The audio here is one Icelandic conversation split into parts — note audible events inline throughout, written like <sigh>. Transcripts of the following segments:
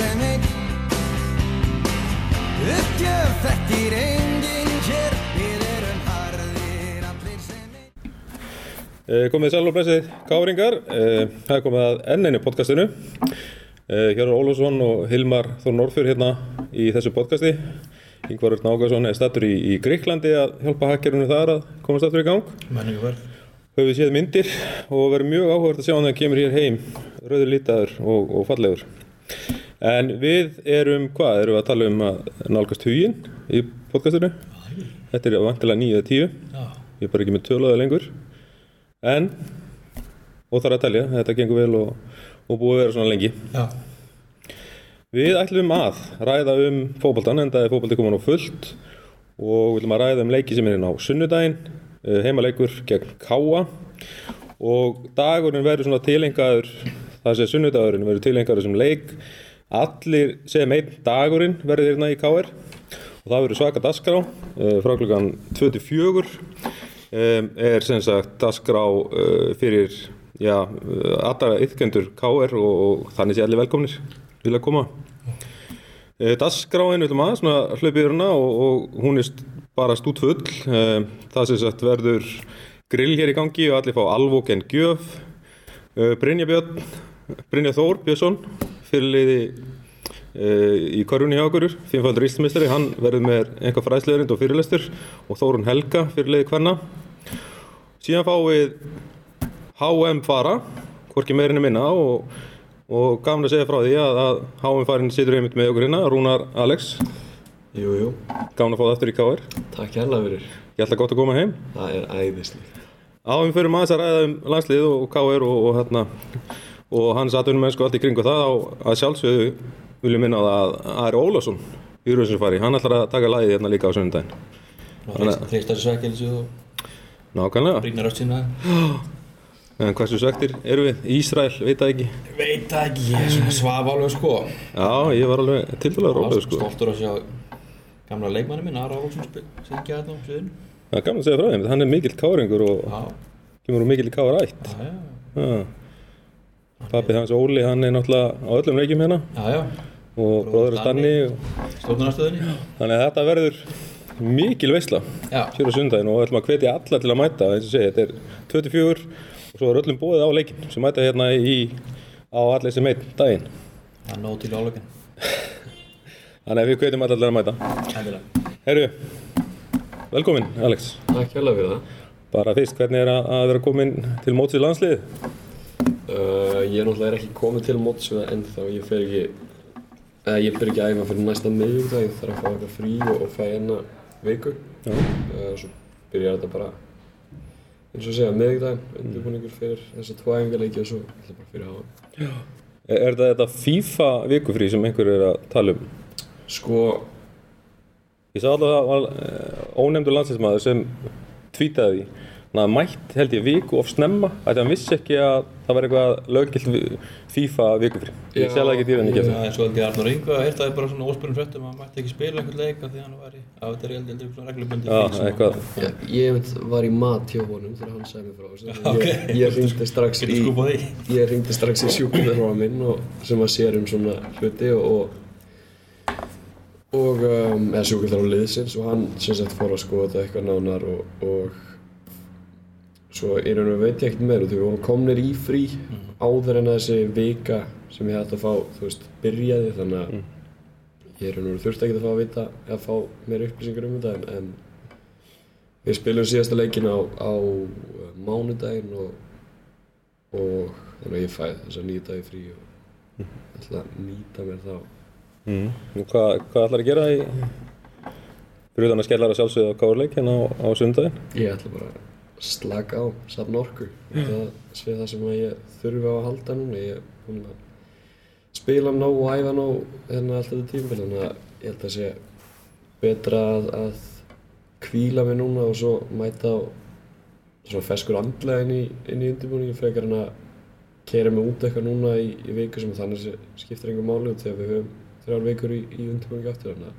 sem einn Uppgjöf þekkir enginn hér Við erum harðir allir sem einn Eh, Komið sæl og blessið káringar, Eh, það er komið að enn einu podcastinu. Eh, Hjörður Ólafsson og Hilmar Þór Norðfjörð hérna í þessu podcasti. Yngvar Örn Ágarsson er stattur í, í Greiklandi að hjálpa hakkerunum þar að komast aftur í gang. Menningu verð. Höfum við séð myndir og verið mjög áhugavert að sjá hann hann kemur hér heim, rauður lítaður og, og fallegur. En við erum, hvað, erum við að tala um að nálgast huginn í podcastinu? Þetta er vantilega 9 eða 10. Já. Ég er bara ekki með töluða lengur. En, og þarf að telja, þetta gengur vel og, og búið að vera svona lengi. Já. Við ætlum að ræða um fótboltan, en það er fótbolti komin á fullt og við ætlum að ræða um leiki sem er inn á sunnudaginn, eh, heimaleikur gegn Káa og dagurinn verður svona tilengaður, það sé sunnudagurinn verður tilengaður sem leik, allir sem einn dagurinn verður hérna í KR og það verður svaka dasgrá eh, frá klukkan 24 um, er sem sagt dasgrá uh, fyrir já, allra yfkendur KR og, þannig sé allir velkomnir vilja koma. Dasgráin viljum að svona hlaupið hana og, og hún er bara stút full uh, það sem sagt verður grill hér í gangi og allir fá alvók en gjöf Brynja Björn Brynja Þór Björnsson fyrirliði uh, í korfunni hjá okkur fimmfaldur íslumistari, hann verður með einhver fræðsleirind og fyrirlestur og Þórun Helga fyrirliði hvenna síðan fáum við HM fara hvorki meirinu minna og, og gaman að segja frá því að, að HM farin situr einmitt með okkur hérna, Rúnar Alex. Jú, jú, gaman að fá það aftur í KR takk hérlega fyrir. ég ætla gott að koma heim. Það er æðislegt. áhum fyrir maður að ræða um landslið og KR og, og hérna og hans atvinnum mennsku allt í kringu það á að sjálfsögðu viljum minna á það að Ari Ólafsson í Rúsinsfari, hann ætlar að taka lagið hérna líka á sunnudaginn Hreistar svekkelsi og nákvæmlega, öll sína. <gasps> en hversu svektir eru við? Ísrael, veit það ekki Veit það ekki, ég er svona svaf alveg sko. já, ég var alveg tildulega rólega sko Stoltur að sjá gamla leikmanni minn, Ara Ólfsson syngja þetta á það er gaman að segja frá þeim, hann er mikill káringur og Já. kemur úr mikill kárætt Já, já. Pappi hans Óli, hann er náttúrulega á öllum leikjum hérna Já, já. og bróður Stanni og... Stjórnarnastöðinni. þannig að þetta verður mikil veisla Já. hér á sundaginn og við ætlum að hvetja alla til að mæta eins og segja, þetta er 24 og svo er öllum bóðið á leikin sem mæta hérna í á allir sem einn daginn Það er nóg til áleikin. þannig að við hvetjum alla til að mæta. Herru, velkomin Alex Takk hérlega fyrir það. bara fyrst, hvernig er að vera komin til móts í landslið Uh, ég er náttúrulega ekki komið til móts við það ennþá. Ég fer ekki, eða ég fer ekki að æfa fyrir næsta miðvíkdag. Ég þarf að fá eitthvað frí og, og fæ hérna viku. Já. Uh, svo byrjar þetta bara, eins og segja, miðvíkdaginn. Undirbúningur fyrir þessa tvo æfingarleiki og svo ætla bara fyrir hafa. Er, er þetta þetta FIFA vikufrí sem einhver er að tala um Sko, Ég sá alltaf að það var ónefndur landsinsmaður sem tweetaði því hann hafði mætt held ég viku of snemma að hann vissi ekki að það var eitthvað löggilt FIFA vikufrí ég alveg ekki dýran ekki Já, eins og ekki Arnur Ingo heyrtaði bara svona óspyrnum fréttum að hann mætti ekki spila einhvern leik af því hann var í, er heldur heldur svona reglubundi Já, eitthvað ég, ég var í mat hjá honum þegar hann mér frá þessu. Ok. Ég, ég hringdi strax í... Ég hringdi strax í sjúkvæðarróa minn og, sem að sér um svona hluti og og um, eða sjúkvæðarróa liðsins og hann sem sagt fór að skoða þetta eitthvað nánar og, og svo í raun og veit ég ekkert meira við vorum komnir í frí áður en þessi vika sem ég hætti að fá, þú veist, byrjaði þannig að ég í raun og þurfti ekki að fá að vita að fá meira upplýsingar um þetta en, en við spilum síðasta leikin á, á uh, mánudaginn og og þannig að ég fæ þess að nýta í frí og ætla að nýta mér þá. Mm. Og hvað, hvað ætlar að gera í fyrir þannig að skellar að sjálfsögða á káurleik hérna á, á sundaginn ég ætla bara að slaka á, safna orku. Það sé það sem ég þurfi á að halda núna. Ég er búinn að spila nóg og æfa nóg hérna allt þetta tímabil þannig að ég held að sé betra að, að kvíla mig núna og svo mæta á svona feskur andlega inn í, inn í undirbúningi frekar en að keira mig út eitthvað núna í, í viku sem þannig sé- skiptir einhver máli út þegar við höfum þrjár vikur í, í undirbúningi aftur þannig að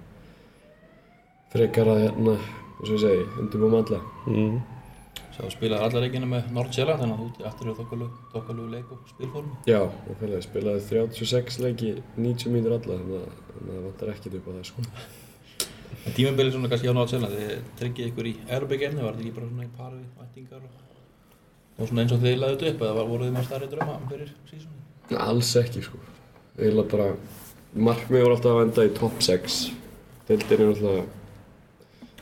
frekar að hérna, eins og ég segi, undirbúum andlega mm. Sá spilaði allar leikina með Nordsjælland þannig að þú aftur í þokkalú leik og spilformi. Já, og félagi spilaði 36 leiki 90 mínútur alla þannig að að það vantar ekkert upp á það sko. <laughs> En tímabilið svona kannski á Nordsjælland, þið tryggið ykkur í Európa-gerni, var þetta ekki bara svona í pari við væntingar og, og svona eins og þið laðið upp eða voruð þið með starri dröma fyrir sísónu? Alls ekki sko. Eiginlega bara, markmið voru alltaf að venda í top 6. Deildin er alltaf,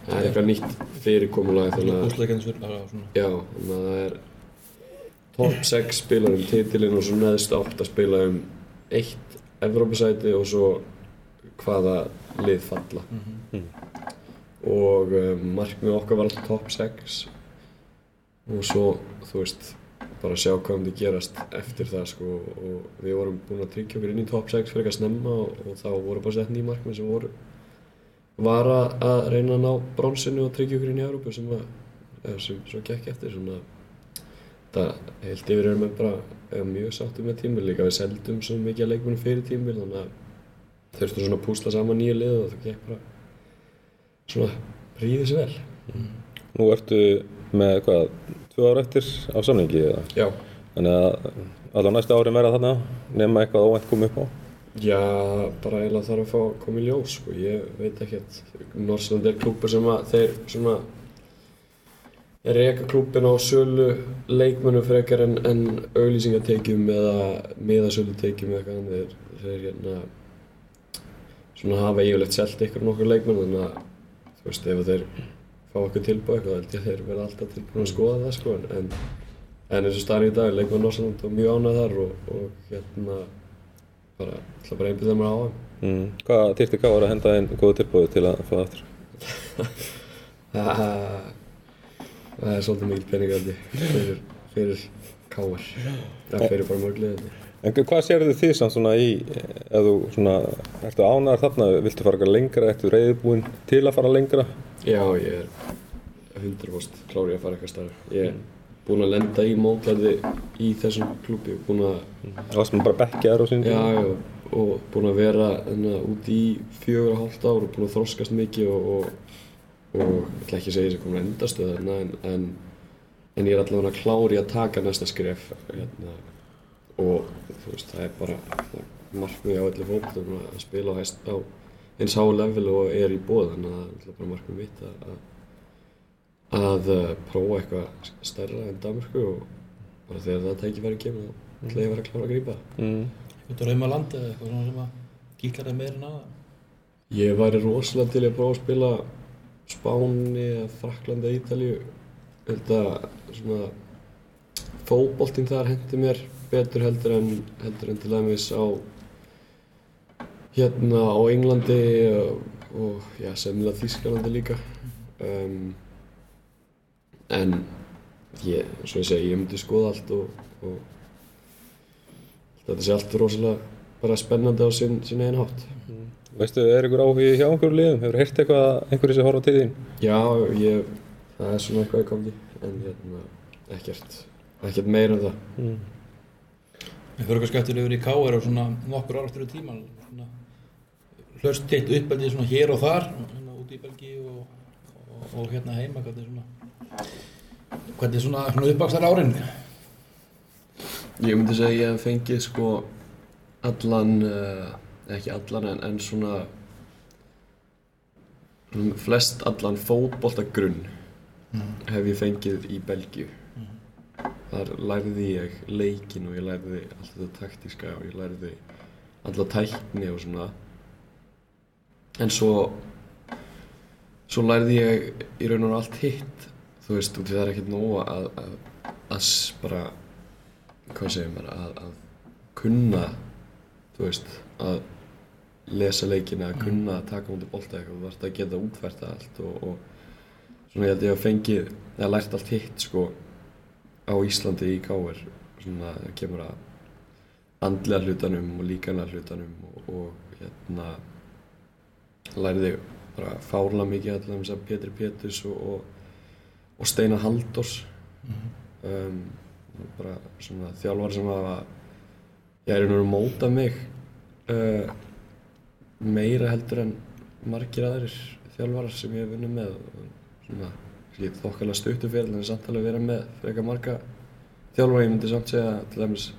það er eitthvað nýtt fyrirkomulag þannig að að það er top 6 spilar um titilinn og svo neðst 8 spila um eitt Evrópusæti og svo hvaða lið falla. Og um, markmið okkar var alltaf top 6 og svo, þú veist bara sjá hvað myndi gerast eftir það sko og við vorum búin að tryggja okkur inn í top 6 fyrir eitthvað snemma og, og þá voru bara sett nýjum markmið sem voru var að, reyna að ná bronsinu og tryggja okkur inn í Európu sem, að, eða sem svo gekk eftir svona það heilt yfir erum við bara mjög sáttið með tímbil líka við seldum svo mikið að leikmunum fyrir tímbil þannig að þurftum svona að púsla saman nýja lið og það gekk bara svona ríðis vel Nú ertu með hvað, tvö ára eftir á samningi eða? Já, Þannig að allavega næsta ári verða þarna nema eitthvað óvænt komið upp á. Já, bara eiginlega þarf að fá að koma í ljós sko, ég veit ekkert. Norsland er klúpur sem að þeir svona reka klúpin á sölu leikmönnum frekar en, en auglýsingatekjum eða miðasölutekjum eða eitthvað þeir, þeir hérna svona hafa yfirlegt selt ykkur nokkur leikmenn þannig að þú veist ef þeir fá okkur tilbúið eitthvað held ég að þeir verða alltaf tilbúin að skoða það sko. En, en eins og staðan í dag leikmenn Norsland og mjög ánægð þar og, og hérna bara, ætla bara að einbyrða mér á hann. Mm. Hvað þyrfti Káar að henda inn góðu tilbúið til að fá það aftur? Það <laughs> það er svolítið mikil peningandi fyrir, fyrir káar. Það fyrir bara mörg liðandi. En hvað sérðu þið samt svona í, ef þú svona, ertu ánægðar þarna, viltu fara eitthvað lengra, ertu reyðbúinn til að fara lengra? Já, ég er 100% klári að fara eitthvað starf. Ég er búinn að lenda í mótlæði í þessum klúbi og búinn að, Það var sem bara bekkjaður og sín já, já, og búinn að vera enna, út í fjögur og hálft ár og búinn að þroskast mikið og, og, og ég ætla ekki að segja þess að komin að endastöða þarna en, en, en ég er allavega klári að taka næsta skref hérna, og þú veist, það er bara markmið á öllu fólk að spila á, á eins há level og er í bóð þannig að það er bara markmið mitt að, að, að uh, prófa eitthvað stærra en Danmörku og bara þegar það tækifæri kemur þá ætla ég að vera klára að grípa. Mm. eitthvað drauma land eða eitthvað svona sem að kíklar það meira en aða. Ég væri rosalega til að prófa að spila Spáni, eða Fraklandi eða Ítalíu. Ég held að svona fótboltinn þar hendi mér betur heldur en, heldur en til dæmis á hérna á Englandi og, og já, semnilega Þískalandi líka. Um, en ég, svo ég segi, ég myndi skoða allt og, og þetta sé allt rosalega bara spennandi á sinn, sinn einn hátt. Veistu, er ykkur áhugi hjá einhverjum liðum? Hefur heyrt eitthvað að einhverju sem horfa til þín? Já, ég, það er svona eitthvað í gangi, en hérna, ekkert, ekkert meira en það. Mm. Við fyrir eitthvað yfir í K.R. og svona nokkur ára eftir í tíman. Svona, hlust teitt uppeldið svona hér og þar, hérna út í Belgíu og, og, og hérna heima, hvernig svona, hvernig svona, uppvakstar árin? Ég myndi segja að ég hef fengið sko allan, uh, ekki allan en, en svona flest allan fótboltagrunn hef ég fengið í Belgíu. Þar lærði ég leikin og ég lærði allt þetta taktíska og ég lærði alla tækni og svona. En svo, svo lærði ég í raun og allt hitt, þú veist, í það er ekkert nóga að, að, að bara hvað segir maður, að, að kunna, þú veist, að lesa leikina, að kunna að taka mútið bolta eitthvað, þú þarfst að geta útfært það allt og, og svona ég held ég að fengið, eða lært allt hitt sko á Íslandi í Káir, svona kemur að andlega hlutanum og líkanlega hlutanum og, og hérna lærði bara fárla mikið allavega þess að Pétur Péturs og, og, og Steinar Halldórs. Um, bara svona þjálfar sem hafa ég er einhvern veginn móta mig uh, meira heldur en margir aðrir þjálfarar sem ég hef vunnið með svona ég þokkalega stuttu fyrir en samt alveg vera með frekar marga þjálfara, ég myndi samt segja til dæmis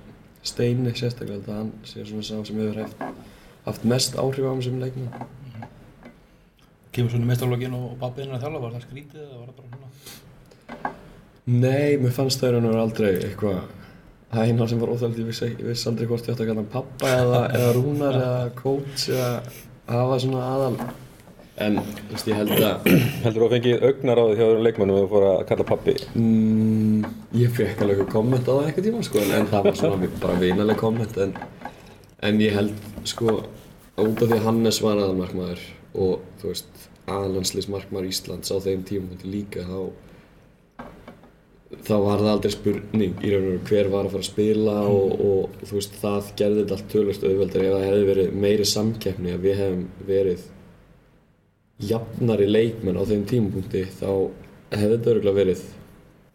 Steini sérstaklega, þetta hann sé svona sá sem hefur haft mest áhrif á mig sem leikmann. Kemur svona mestralógin og babbiðin að þjálfa, var það skrítið eða var það bara svona? Nei, mér fannst það í raun og veru aldrei eitthvað Það er eina sem var óþægilegt, ég ég vissi aldrei hvort ég átti að kalla hann pappa eða, eða rúnar eða coach eða hafa svona aðal En, þú veist, ég held að Heldur þú að fengið augnar á því hjá öðrum leikmennum og þú fór að kalla pappi? mm, Ég fekk alveg komment á það eitthvað tíma sko en, en það var svona bara vinaleg komment en, en ég held sko út af því að Hannes var aðalmarkmaður og þú veist aðlandslismarkmaður Íslands á þeim tíma líka þá þá var það aldrei spurning í raun og veru hver var að fara að spila og, og þú veist það gerði þetta allt tölvöld auðveldar ef það hefði verið meiri samkeppni að við hefum verið jafnari leikmenn á þeim tímapunkti þá hefði þetta örgulega verið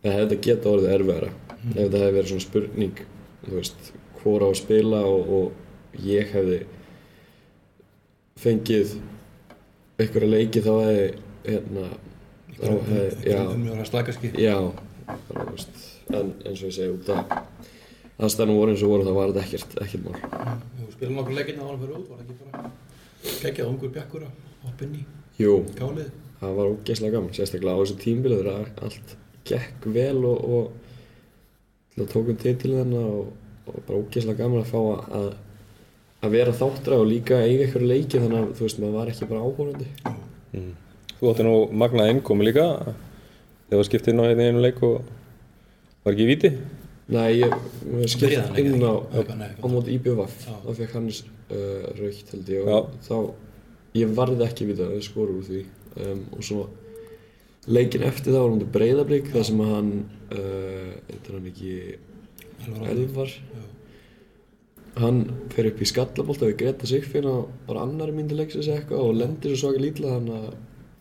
það hefði þetta geta orðið erfiðara. Ef þetta hefði verið svona spurning þú veist, hvora á að spila og, og ég hefði fengið einhverja leiki þá hefði hérna þá hefði, já, já en eins og ég segi út að aðstæðanum voru eins og voru það var þetta ekkert, ekkert mál. Þú spilum nokkur leikinn að hann fyrir út, var það ekki bara geggjað ungur bjakkur að hoppa inn í Jú, gálið? það var ógeðslega gaman, sérstaklega á þessu tímbilið þegar allt gekk vel og, og til að tókum titilin og, og bara ógeðslega gaman að fá að, að vera þáttra og líka eiga ykkur leiki þannig að þú veist, maður var ekki bara áhórandi. Þú átti nú magnað innkomi líka þegar þú skipt inn á einu leik og var ekki í víti? Nei, ég Byrjaði skipt inn á, á móti IBVF, Já. þá fekk hann uh, raukt held ég Já. og þá, ég varði ekki við það, við skorum úr því um, og svo leikin eftir það var hann breyðablík þar sem hann, uh, eitthvað hann ekki Elvar Já. Hann fer upp í skallabólta við Greta Sigfinn á bara annari myndi leiksins eitthvað og lendir svo svaka lítla þannig að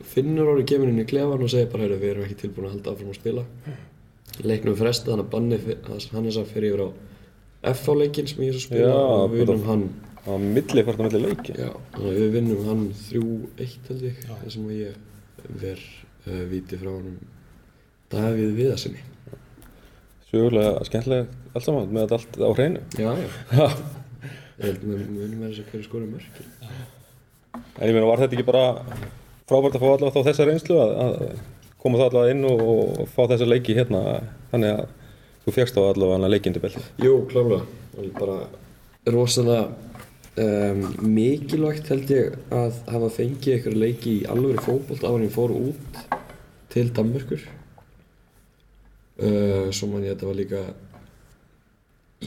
Finnur orðið kemur inn í klefan og segir bara við erum ekki tilbúin að halda áfram að spila. Leiknum fresta þannig að banni hann er að fer yfir á FH leikinn sem ég er að spila Já, og við vinnum hann. á milli fært á milli leiki já, við vinnum hann 3-1 held ég þar sem að ég ver uh, víti frá honum Davíð Viðarsinni sögulega skemmtilega allt saman með allt á hreinu. Já, já. Ég held með munum með þess að hverju skora mörk en ég meina var þetta ekki bara frábært að fá allavega þá þessa reynslu að, að koma það allavega inn og, og fá þessa leiki hérna þannig að þú fegst þá allavega leikindi belti Jú, er bara rosalega um, mikilvægt held ég að hafa fengið ykkur leiki í alvöru fótbolt áður en ég fór út til Danmörkur. Uh, svo man ég að þetta var líka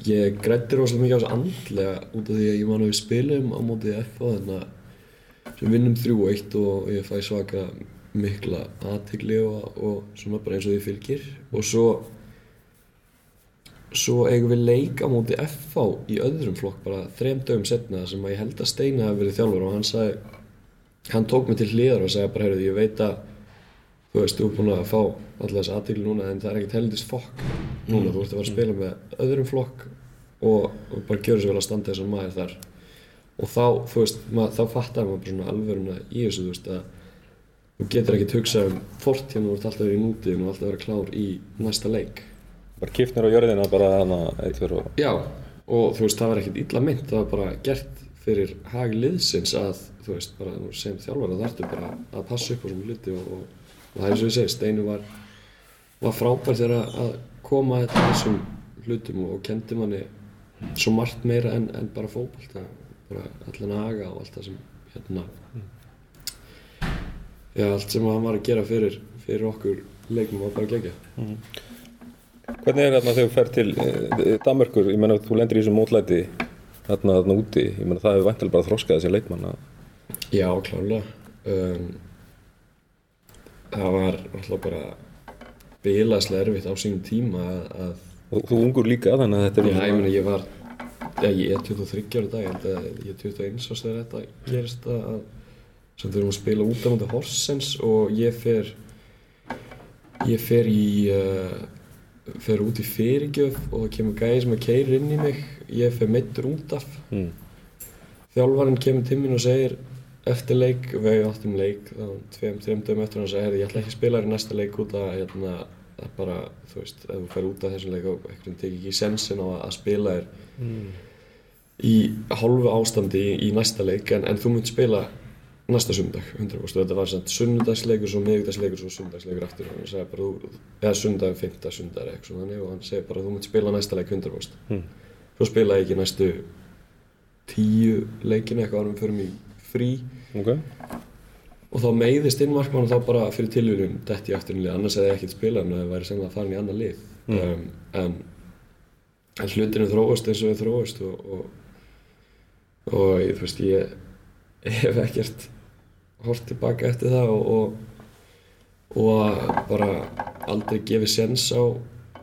ég grætti rosalega mikið á þessu andlega út af því að ég man að við spilum á mótið FA þannig að sem vinnum 3-1 og ég fæ svaka mikla aðtegli og, og svona bara eins og því fylgir. Og svo svo eigum við leik á móti FH í öðrum flokk bara þrem dögum setna sem að ég held að Steini hafi verið þjálfur og hann sagði hann tók mig til hliðar og sagði bara heyrðu ég veit að þú veist, þú er búin að fá alltaf þessi aðtíkli núna en það er ekkert helendist fokk núna, þú ert að fara að spila með öðrum flokk og, og bara gjöra svo vel að standa þessum maður þar. Og þá, þú veist, mað, þá fattar maður bara svona alvöruna í þessu, þú veist, að þú getur ekkert hugsað um fortíðan og þú ert alltaf í nútíðin og alltaf verið klár í næsta leik. Bara kiftnir á jörðina bara þannig eitt fyrir og Já, og þú veist, það var ekkert illa mynd, það var bara gert fyrir hag liðsins að, þú veist, bara sem þjálfara þarftu bara að passa upp á svona hluti og, og, og það er og ég segi, Steinu var, var frábær þegar að- koma að þessum hlutum og kendi manni svo margt meira en, en bara fótbolta, bara allan haga og allt það sem, hérna, já, allt sem hann var að gera fyrir, fyrir okkur leiknum var bara gegja. Hvernig er þarna þegar þú fer til e, Danmörkur, ég menna þú lendir í þessum mótlæti þarna þarna úti, ég menna það hefur vantilega bara þroskað þessi leikmann að Já, klárlega. Um, það var alltaf bara bilaðslega erfitt á sínum tíma að, að og þú ungur líka þannig að þetta er já, ég meina ég var, já, ég er 23 ára dag, ég er 21 árs þegar þetta gerist að, sem þurfum að spila út á móti Horsens og ég fer, ég fer í, uh, fer út í fyrirgjöf og það kemur gæði sem að keiri inn í mig, ég fer meittur út af mm. þjálfarinn kemur til mín og segir eftir leik, við áttum leik þá tveim, tveim dögum eftir hann sagði, ég ætla ekki að spila þér í næsta leik út að hérna, það er bara, þú veist, ef þú fer út af þessum leik og einhvern tekið ekki sensin á að, að spila þér í hálfu ástandi í, í næsta leik en, en þú munt spila næsta sundag 100% þetta var samt sunnudagsleikur svo miðvikudagsleikur svo sunnudagsleikur aftur og hann sagði bara þú, eða sundag, fymta, sundag eða eitthvað svona þannig og hann segi bara þú munt spila næsta leik 100% Mm. svo spilaði ég ekki næstu tíu leikin eitthvað árum fyrir mig frí Ok. og þá meiðist innmarkmann og þá bara fyrir tilvíðum dætt í afturinn annars hefði ég ekkert spilað en það væri sennilega farin í annan lið. Um, en, en hlutinu þróast eins og þau þróast og, og, og ég, veist ég, ég hef ekkert hort tilbaka eftir það og, og, og bara aldrei gefið sens á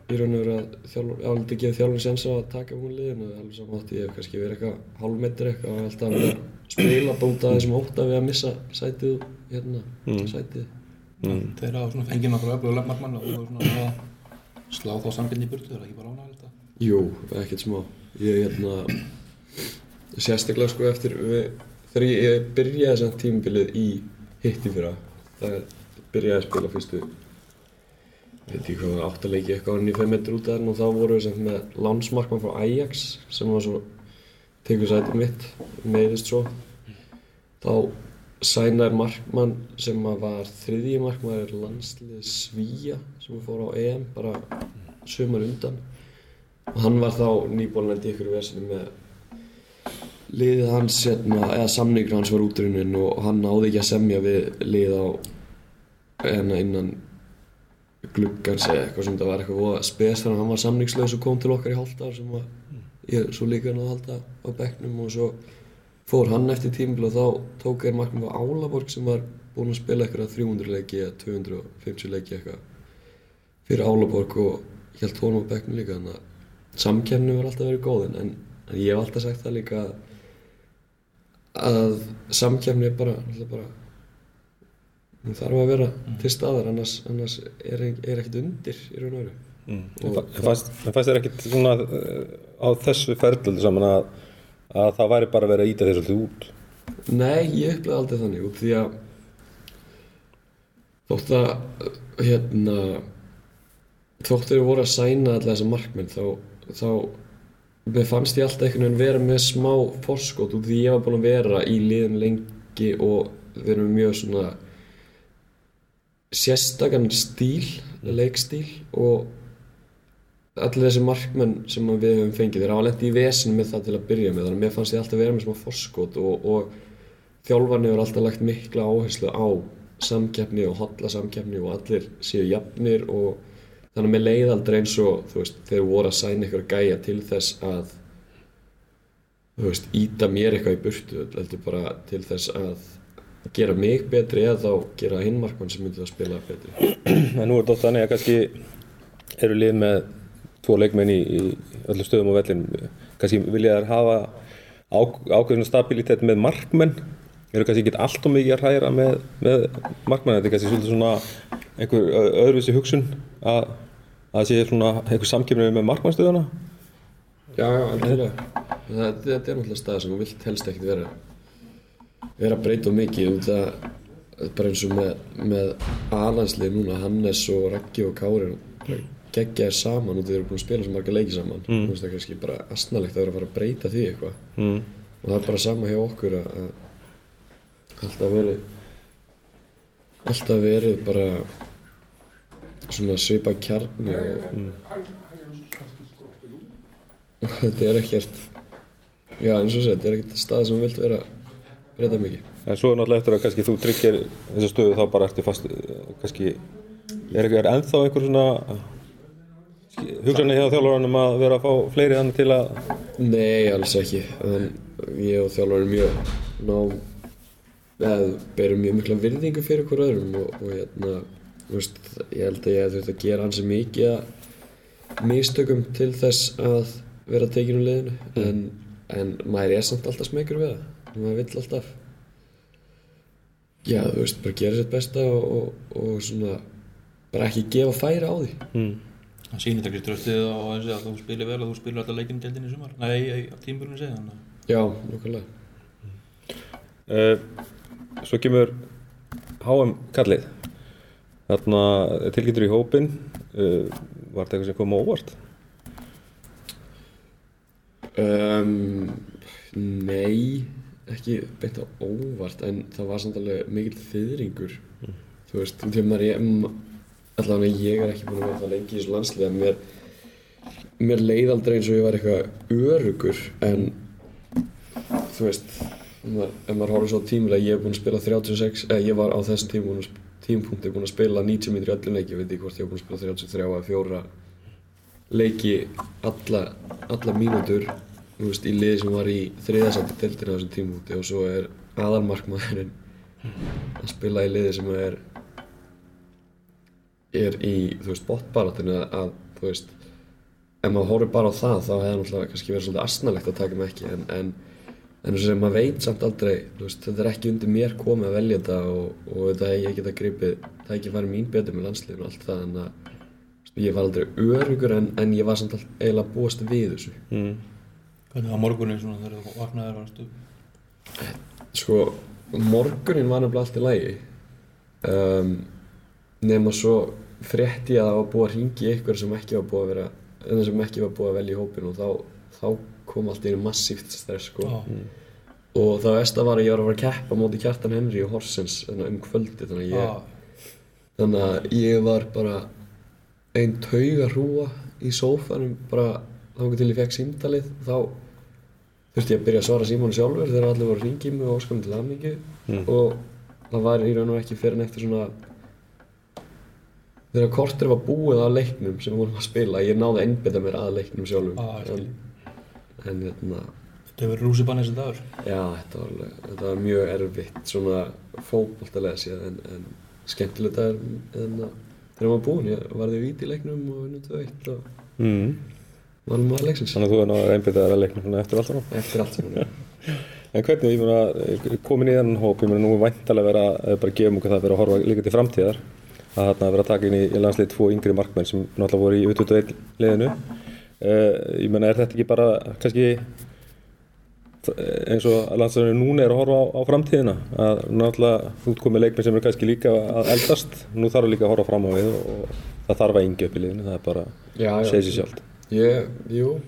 í raun og veru að þjálfur, aldrei gefið þjálfur sens á að taka hún liðinu alveg saman átti ég hef kannski verið eitthvað hálfmetri eitthvað og alltaf verið að spila bóta þessum ótta við að missa sætið hérna, sætið. Þeir hafa svona fengið náttúrulega öflugur markmann og þú hefur svona að slá þá samkynni í burtu, það er ekki bara ánægilegt að Jú, ekkert smá. Ég hérna, sérstaklega sko eftir, við, þegar ég, byrjaði þessum tímabilið í hitti fyrra, það byrjaði að spila fyrstu, veit ekki hvað, áttaleiki eitthvað árið 95 metri út af þarna og þá voru við sem með lánsmarkmann frá Ajax sem var svo, tekur sætið mitt, meiðist svo. Þá sænar markmann sem var þriðji markmann landslið Svíja sem fór á EM bara sumar undan og hann var þá nýbólnandi ykkur í vesinu með liðið hans hérna, eða samningur hans var útrunin og hann náði ekki að semja við lið á hérna innan gluggans eða eitthvað sem það var eitthvað voða spes þannig að hann var samningslaus og kom til okkar í hálftar sem var ég svo líka hann að halda á bekknum og svo fór hann eftir tímbil og þá tók er marknum á Álaborg sem var búinn að spila eitthvað 300 leiki eða 250 leiki eitthvað fyrir Álaborg og held honum á bekknum líka þannig að samkjæmni var alltaf verið góð en, en ég hef alltaf sagt það líka að, samkjæmni er bara, bara hún þarf að vera til staðar annars, annars er, er ekkert undir í raun og veru. En fannst en fannst þér ekkert svona uh, á þessu ferðlöldu saman að, að það væri bara verið að íta þér svolítið út? Nei, ég upplega aldrei þannig út því að þótt að hérna þótt þeir voru að sæna alla þessa markmenn þá, þá mér fannst ég alltaf einhvern veginn vera með smá forskot út því ég var búinn að vera í liðin lengi og við erum mjög svona sérstakann stíl, leikstíl og allir þessi markmenn sem við höfum fengið þeir hafa lent í vesinu með það til að byrja með þannig að mér fannst ég alltaf vera með smá forskot og, og þjálfarni hefur alltaf lagt mikla áherslu á samkeppni og hotla samkeppni og allir séu jafnir og þannig að mér leið aldrei eins og þú veist, þeir voru að sæna ykkur gæja til þess að þú veist, íta mér eitthvað í burtu heldur bara til þess að gera mig betri eða þá gera hinn markmann sem myndi að spila betri. <clears throat> En nú er þetta þannig að kannski eru lið með tvo leikmenn í, í öllum stöðum á vellin kannski vilja þær hafa ákveðinu stabilitet með markmenn? Eru kannski ekki allt og mikið að hræra með, með markmenn, þetta er kannski svolítið svona einhver öðruvísi hugsun að að það sé svona einhver samkemni með markmannstöðuna? Já, alveg Þetta er náttúrulega stað sem þú vilt helst ekkert vera vera að breyta mikið út að er bara eins og með, með alanslið núna, Hannes og Raggi og Kári geggja þér saman og þeir eru búin að spila svo marga leiki saman mm. þú veist það er kannski bara asnalegt að vera að fara að breyta því eitthvað mm. og það er bara sama hjá okkur að, að alltaf verið alltaf verið bara svona svipa kjarni og <laughs> þetta er ekkert já eins og segja, þetta er ekkert stað sem þú vilt vera breyta mikið. En svo er náttúrulega eftir að kannski þú tryggir þessa stöðu þá bara ertu fast kannski er ekki er ennþá einhver svona hugsanlega hjá þjálfurannum að vera að fá fleiri þannig til að Nei, alls ekki. En ég og þjálfur erum mjög ná eða berum mjög mikla virðingu fyrir hver öðrum og, og hérna, veist, ég held að ég hef þurft að gera hansi mikið að mistökum til þess að vera tekin úr liðinu. En, en maður er samt alltaf smekur við það maður vill alltaf. Já, þú veist, bara gera sitt besta og, og, og svona bara ekki gefa færi á því. Mm. Það sýnir ekki tröstið á þessi að þú spilir vel og þú spilir alltaf leikinn deildinni í sumar. Nei, á tímburinu segja þannig að já, nokkulega uh, svo kemur HM kallið. Þarna tilgýttur í hópin, uh, var þetta eitthvað sem kom á óvart? Um, nei, ekki beint á óvart en það var samt alveg mikill þyðringur þú veist, þegar maður ég allavega ég er ekki búin að vera það lengi í þessu landslið en mér mér leið aldrei eins og ég var eitthvað örugur en þú veist maður, ef maður horfður svo tímulega ég hef búin að spila 36 eða ég var á þessum tímum tímpunkti búin að spila 90 mítri öllum leiki, ég veit ekki hvort ég hef búin að spila 33 eða 4 leiki alla, alla mínútur þú veist, í liði sem var í þriðasætti deltina á þessum tímúti og svo er aðalmarkmaðurinn að spila í liði sem er er í, þú veist, botbaratinu að, þú veist ef maður horfir bara á það þá hefði náttúrulega kannski verið svolítið asnalegt að taka mig ekki en, en, en þess að maður veit samt aldrei veist, þetta er ekki undir mér komið að velja þetta og, og þetta hef ég geta gripið það hef ekki farið mín betur með landsliðinu og allt það en að ég var aldrei örugur en, en ég var samt all, eiginlega búast við þessu Mm. Hvernig var morgunin svona þegar þú vaknaðir varstu? Sko, morgunin var nefnilega allt í lagi um, nema svo frétti ég að það var búið að ringi ykkur sem ekki var búið að vera en sem ekki var búið að velja í hópinu og þá, þá kom allt í einu massíft stress sko. Já, og það versta var að ég var að fara að keppa móti Kjartan Henry og Horsens að um kvöldi þannig að ég, já, þannig að ég var bara ein tauga hrúa í sófanum bara þá til ég fekk símtalið þá þurfti ég að byrja að svara símónu sjálfur þegar allir voru að ringi mig og óskum til aðmingi og það var í raun og ekki fyrir en eftir svona þegar kortir var búið að leiknum sem við vorum að spila ég náði að einbytta mér að leiknum sjálfum skil. en, en hérna þetta hefur verið rússibann þessi dagur. já þetta var, alveg- þetta var mjög erfitt svona fótboltalega séð en, en skemmtilegt er en að þegar maður búinn ég varði vít í leiknum og vinnum 2-1 og Mm. Valum maður leiksins Þannig að þú er náttúrulega einbyttaðar að leikna eftir allt saman. eftir allt sem hún En hvernig, ég meina, komin í þennan hóp, ég meina, nú er væntalega vera, eh, bara gefum okkur það að vera að horfa líka til framtíðar, að þarna vera að taka inn í, í landslið tvo yngri markmenn sem náttúrulega voru í U21 liðinu. Uh, ég meina, er þetta ekki bara, kannski, eins og landsliðinu núna er að horfa á, á framtíðina, að náttúrulega útkomið leikmenn sem eru kannski líka að eldast, nú þarf líka að horfa fram á við og, og það þarf að yngja upp í liðinu, það er bara, segir sér sjálft. Ég, jú,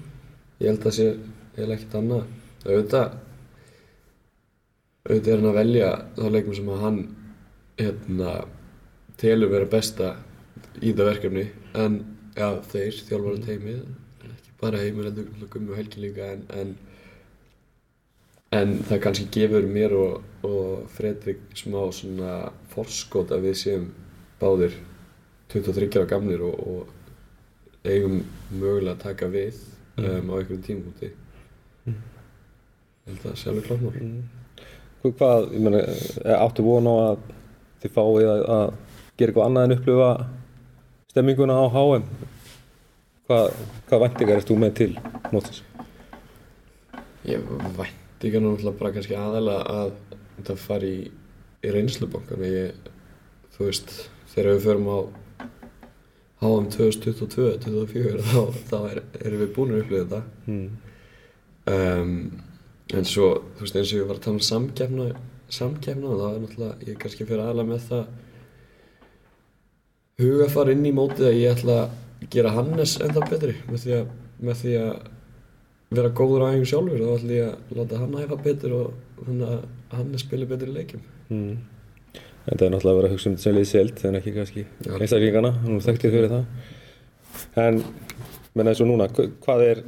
ég held að sé eiginlega ekkert annað. Auðvitað, auðvitað er hann að velja þá leikum sem að hann hérna, telur vera besta í það verkefni en já, þeir þjálfara teimið en ekki bara heimur heldur gummi og helgi líka en, en en það kannski gefur mér og, og Fredrik smá svona forskot að við séum báðir 23 ára gamlir og, og eigum mögulega að taka við um, á einhverjum tímúti ég held að það sé alveg klart mál. Hvað- Hvað, ég meina, eh, áttu von á að þið fáið að, að gera eitthvað annað en upplifa stemminguna á HM? Hvað, hvað væntingar ert þú með til mótsins? Ég vænti ekki náttúrulega bara kannski aðalega að þetta fari í, í reynslubankan ég, þú veist, þegar við förum á HM 2022-2024 þá, þá er, erum við búin að upplifa þetta Mm. um, en svo, þú veist, eins og ég var að tala um samkefna samkefna, þá er náttúrulega ég kannski fyrir aðalega með það hugafar inn í mótið að ég ætla að gera Hannes ennþá betri með því að, með því að vera góður á eigin sjálfur þá ætla ég að láta hann æfa betur og þannig að Hannes spili betur í leikjum Mm. Þetta er náttúrulega að vera að hugsa um þetta sem liðið selt en ekki kannski einstaklingana, nú þekktið fyrir það. En, menn eins og núna, hva- hvað er,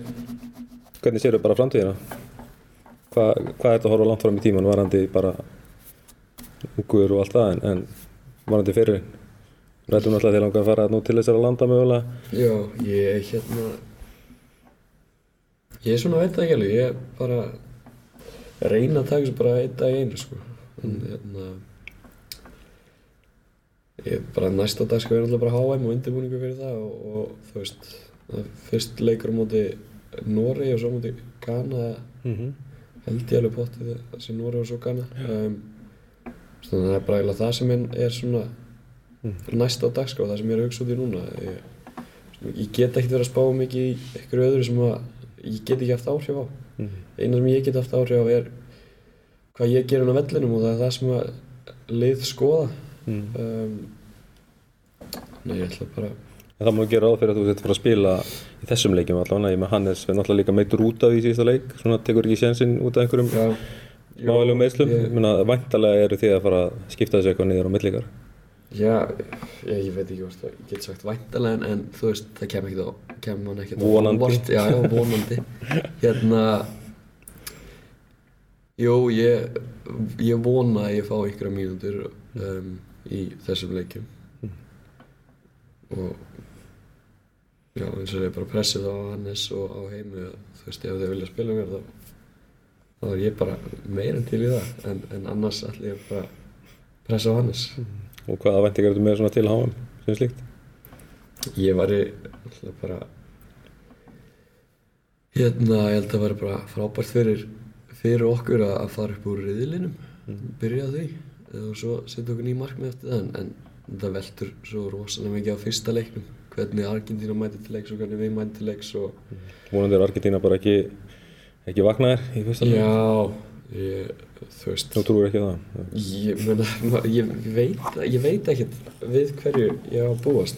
hvernig séu bara framtíðina? Hvað, hvað er þetta að horfa langt fram í tíman varandi bara ungur og allt það en, en varandi fyrir? Rættum náttúrulega þegar langar að fara nú til þessara landa mögulega. Já, ég hérna ég er svona veit það ekki alveg ég er bara reyna að taka þessu bara einn dag einu sko en hérna ég bara næsta dag sko er alltaf bara HM og undirbúningu fyrir það og, og þú veist fyrst leikur á móti Nóri og svo á móti Ghana Mm -hmm. held ég alveg pottið það sem Nóri og svo Ghana um, þannig að það er bara eiginlega það sem er, svona næsta dag sko það sem ég er að hugsa út í núna. Ég, ég get ekkert verið að spá mikið í einhverju öðru sem að ég get ekki haft áhrif á. Eina sem ég get haft áhrif á er hvað ég ger hann á vellinum og það er það sem að lið skoða um, Nei, ég ætla bara En það má gera fyrir að þú sett fara að spila í þessum leikjum allavega, ég með Hannes er náttúrulega líka meittur út af í síðasta leik, svona tekur ekki sénsinn út af einhverjum Já, mávalegum meðslum, ég- meina væntalega eru þið að fara að skipta þessu eitthvað niður á millikar. Já, ég, ég veit ekki hvort það, ég get sagt væntalega en, þú veist, það kem ekkert á, kem hann ekkert á Vonandi. óvart. Já, já, vonandi. <laughs> hérna, jú, ég, ég vona að ég fá ykkur mínútur um, í þessum leikjum. Og, já, eins og ég bara pressið á Hannes og á heimi, að, þú veist, ef þau vilja spila mér þá, þá er ég bara meira til í það, en, en annars ætla ég bara pressa á Hannes. Og hvaða væntingar eru með svona til HM sem slíkt? Ég var í alltaf bara hérna, ég held að vera bara frábært fyrir, fyrir okkur að, fara upp úr riðlinum, byrja á því og svo setja okkur ný markmið eftir það en, en það veltur svo rosalega mikið á fyrsta leiknum hvernig Argentína mæti til leiks og hvernig við mæti til leiks og Vonandi er Argentína bara ekki, ekki vaknaðir í fyrsta leik. já, ég, þú veist Þú trúir ekki það? Ég, meina, ma- ég, veit, ég veit ekkert við hverju ég á að búast.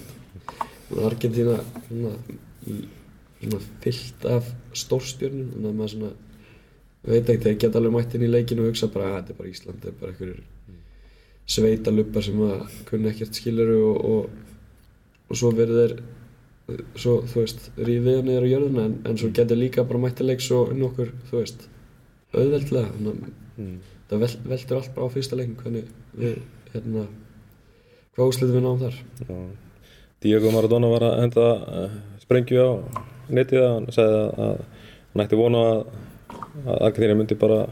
Svona fyllt af stórstjörnum þannig að maður svona veit ekkert, þeir geta alveg mætt inn í leikinu og hugsa bara að þetta er bara Ísland, þetta er bara einhverjur sveita lupar sem að kunna ekkert skiluru og, og, og svo verður þeir svo, þú veist, rífið hann niður á jörðina en, en svo getur líka bara mætt til leiks og inn okkur, þú veist, auðveldlega. Þannig að það vel, veldur allt bara á fyrsta leikin hvernig við, hérna hvað úslitum við náum þar? Já. Diego Maradona var að henda uh, sprengju á netið að hann sagði að, hann ætti vona að, að Argentína myndi bara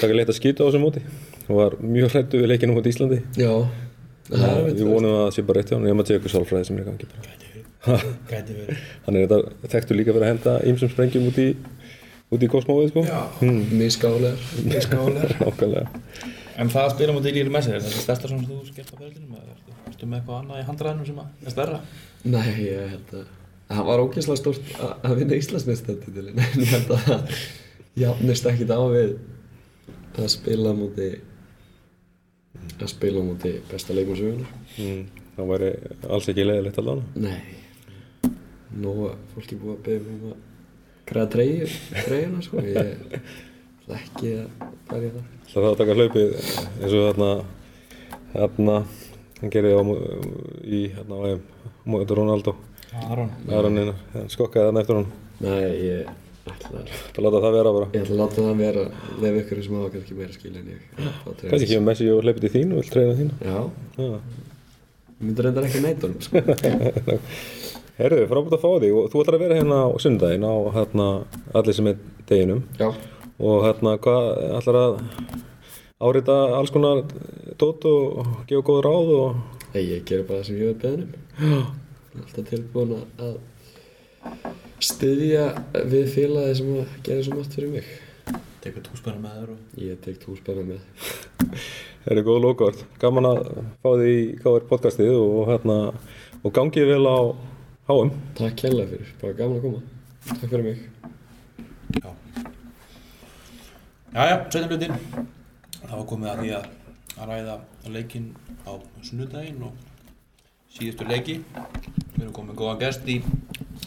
taka leitt að skýta á þessu móti og var mjög hrættu við leikinu út í Íslandi já, það við vonum að það sé bara rétt hjá hann ég maður ykkur sálfræði sem er gangi. Gæti verið. <laughs> hann er þetta þekktu líka fyrir að henda ýmsum sprengjum út í út í kosmóið sko Já. misgálegar Skálar. <laughs> nákvæmlega En það að spila mútið í Líli Messi, er þetta stærsta svona sem þú skemmt á ferðinum eða ertu, ertu með eitthvað annað í handræðinum sem að er stærra? nei, ég held að það var ógeðslega stórt að- að vinna Íslandsmeistartitilin <laughs> en ég held að það jafnist ekkit á við að spila múti að spila múti besta leikmann sögunar mm, það væri alls ekki leiðilegt að lána nei. Nú að fólki búið að beða um að græða treyju treyjuna sko. Ég ætla ekki að fara í það. Það að taka hlaupið eins og þarna þarna hann gerði á í hérna á EM móður Ronaldo. Aron. Skokkaði þarna eftir hann nei, ég ætla að bara láta það vera bara Ég ætla að láta það vera, lefa ykkur sem hafa kannski meira skil en ég. kannski kemur Messi og hleypið til þín og vil treyna þín Já, ég myndi reyndar ekki honum, sko. <laughs> Herðu, frábært að fá því og þú ætlar að vera hérna á sunnudaginn á hérna allir sem er deginum Já, og hérna hvað ætlar að árita alls konar dót og gefa góð ráð og Nei, ég gerir bara það sem ég hef beðin um. Já. Alltaf tilbúin að styðja við félagi sem að gera svo margt fyrir mig. Tekur túspenna með þér og... Ég tek túspenna með. <laughs> Það eru góð lókvart. Gaman að fá því í KR podcastið og, hérna, og gangið vel á HM. Takk kærlega fyrir, bara gaman að koma. Takk fyrir mig. Já. Jæja, setjum hlutin. Það var komið að því að, að ræða leikinn á sunnudaginn og síðustu leiki. Við erum komið góðan gest í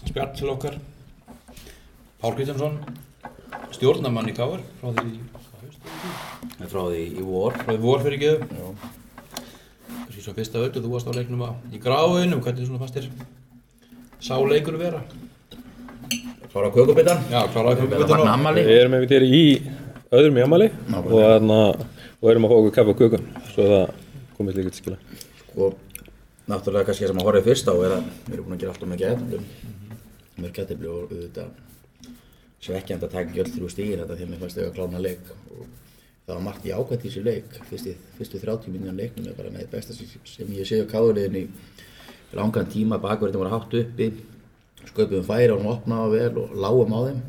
spjall til okkar. Pál Kristjánsson, stjórnamann í Káar frá því frá því í vor Frá því vor fyrir geðu. Já. Þessi svo fyrsta öllu, þú varst á leiknum á, í gráinum, hvernig svona fannst þér sá leikur vera? Klára kökubitan Já, fagna ammali Við erum einmitt hér í öðrum í amali og, og erum að fá okkur kaffe og kukum svo það komist líka til skila. Og náttúrulega kannski það sem að horfið fyrst á er að við erum búin að gera alltaf með gæðatöflum Mér gæðatöflu og auðvitað svekkjandi að taka ekki öll þrjú stígin þetta að mér fannst þau að klána leik og það var margt í ákvæmt í þessu leik. Fyrstu, fyrstu 30 minnum leiknum er bara með besta sem, ég sé á káðurliðin í langan tíma. Bakverðin voru hátt uppi sköpum færi og hún opnaði vel og lágum á þeim.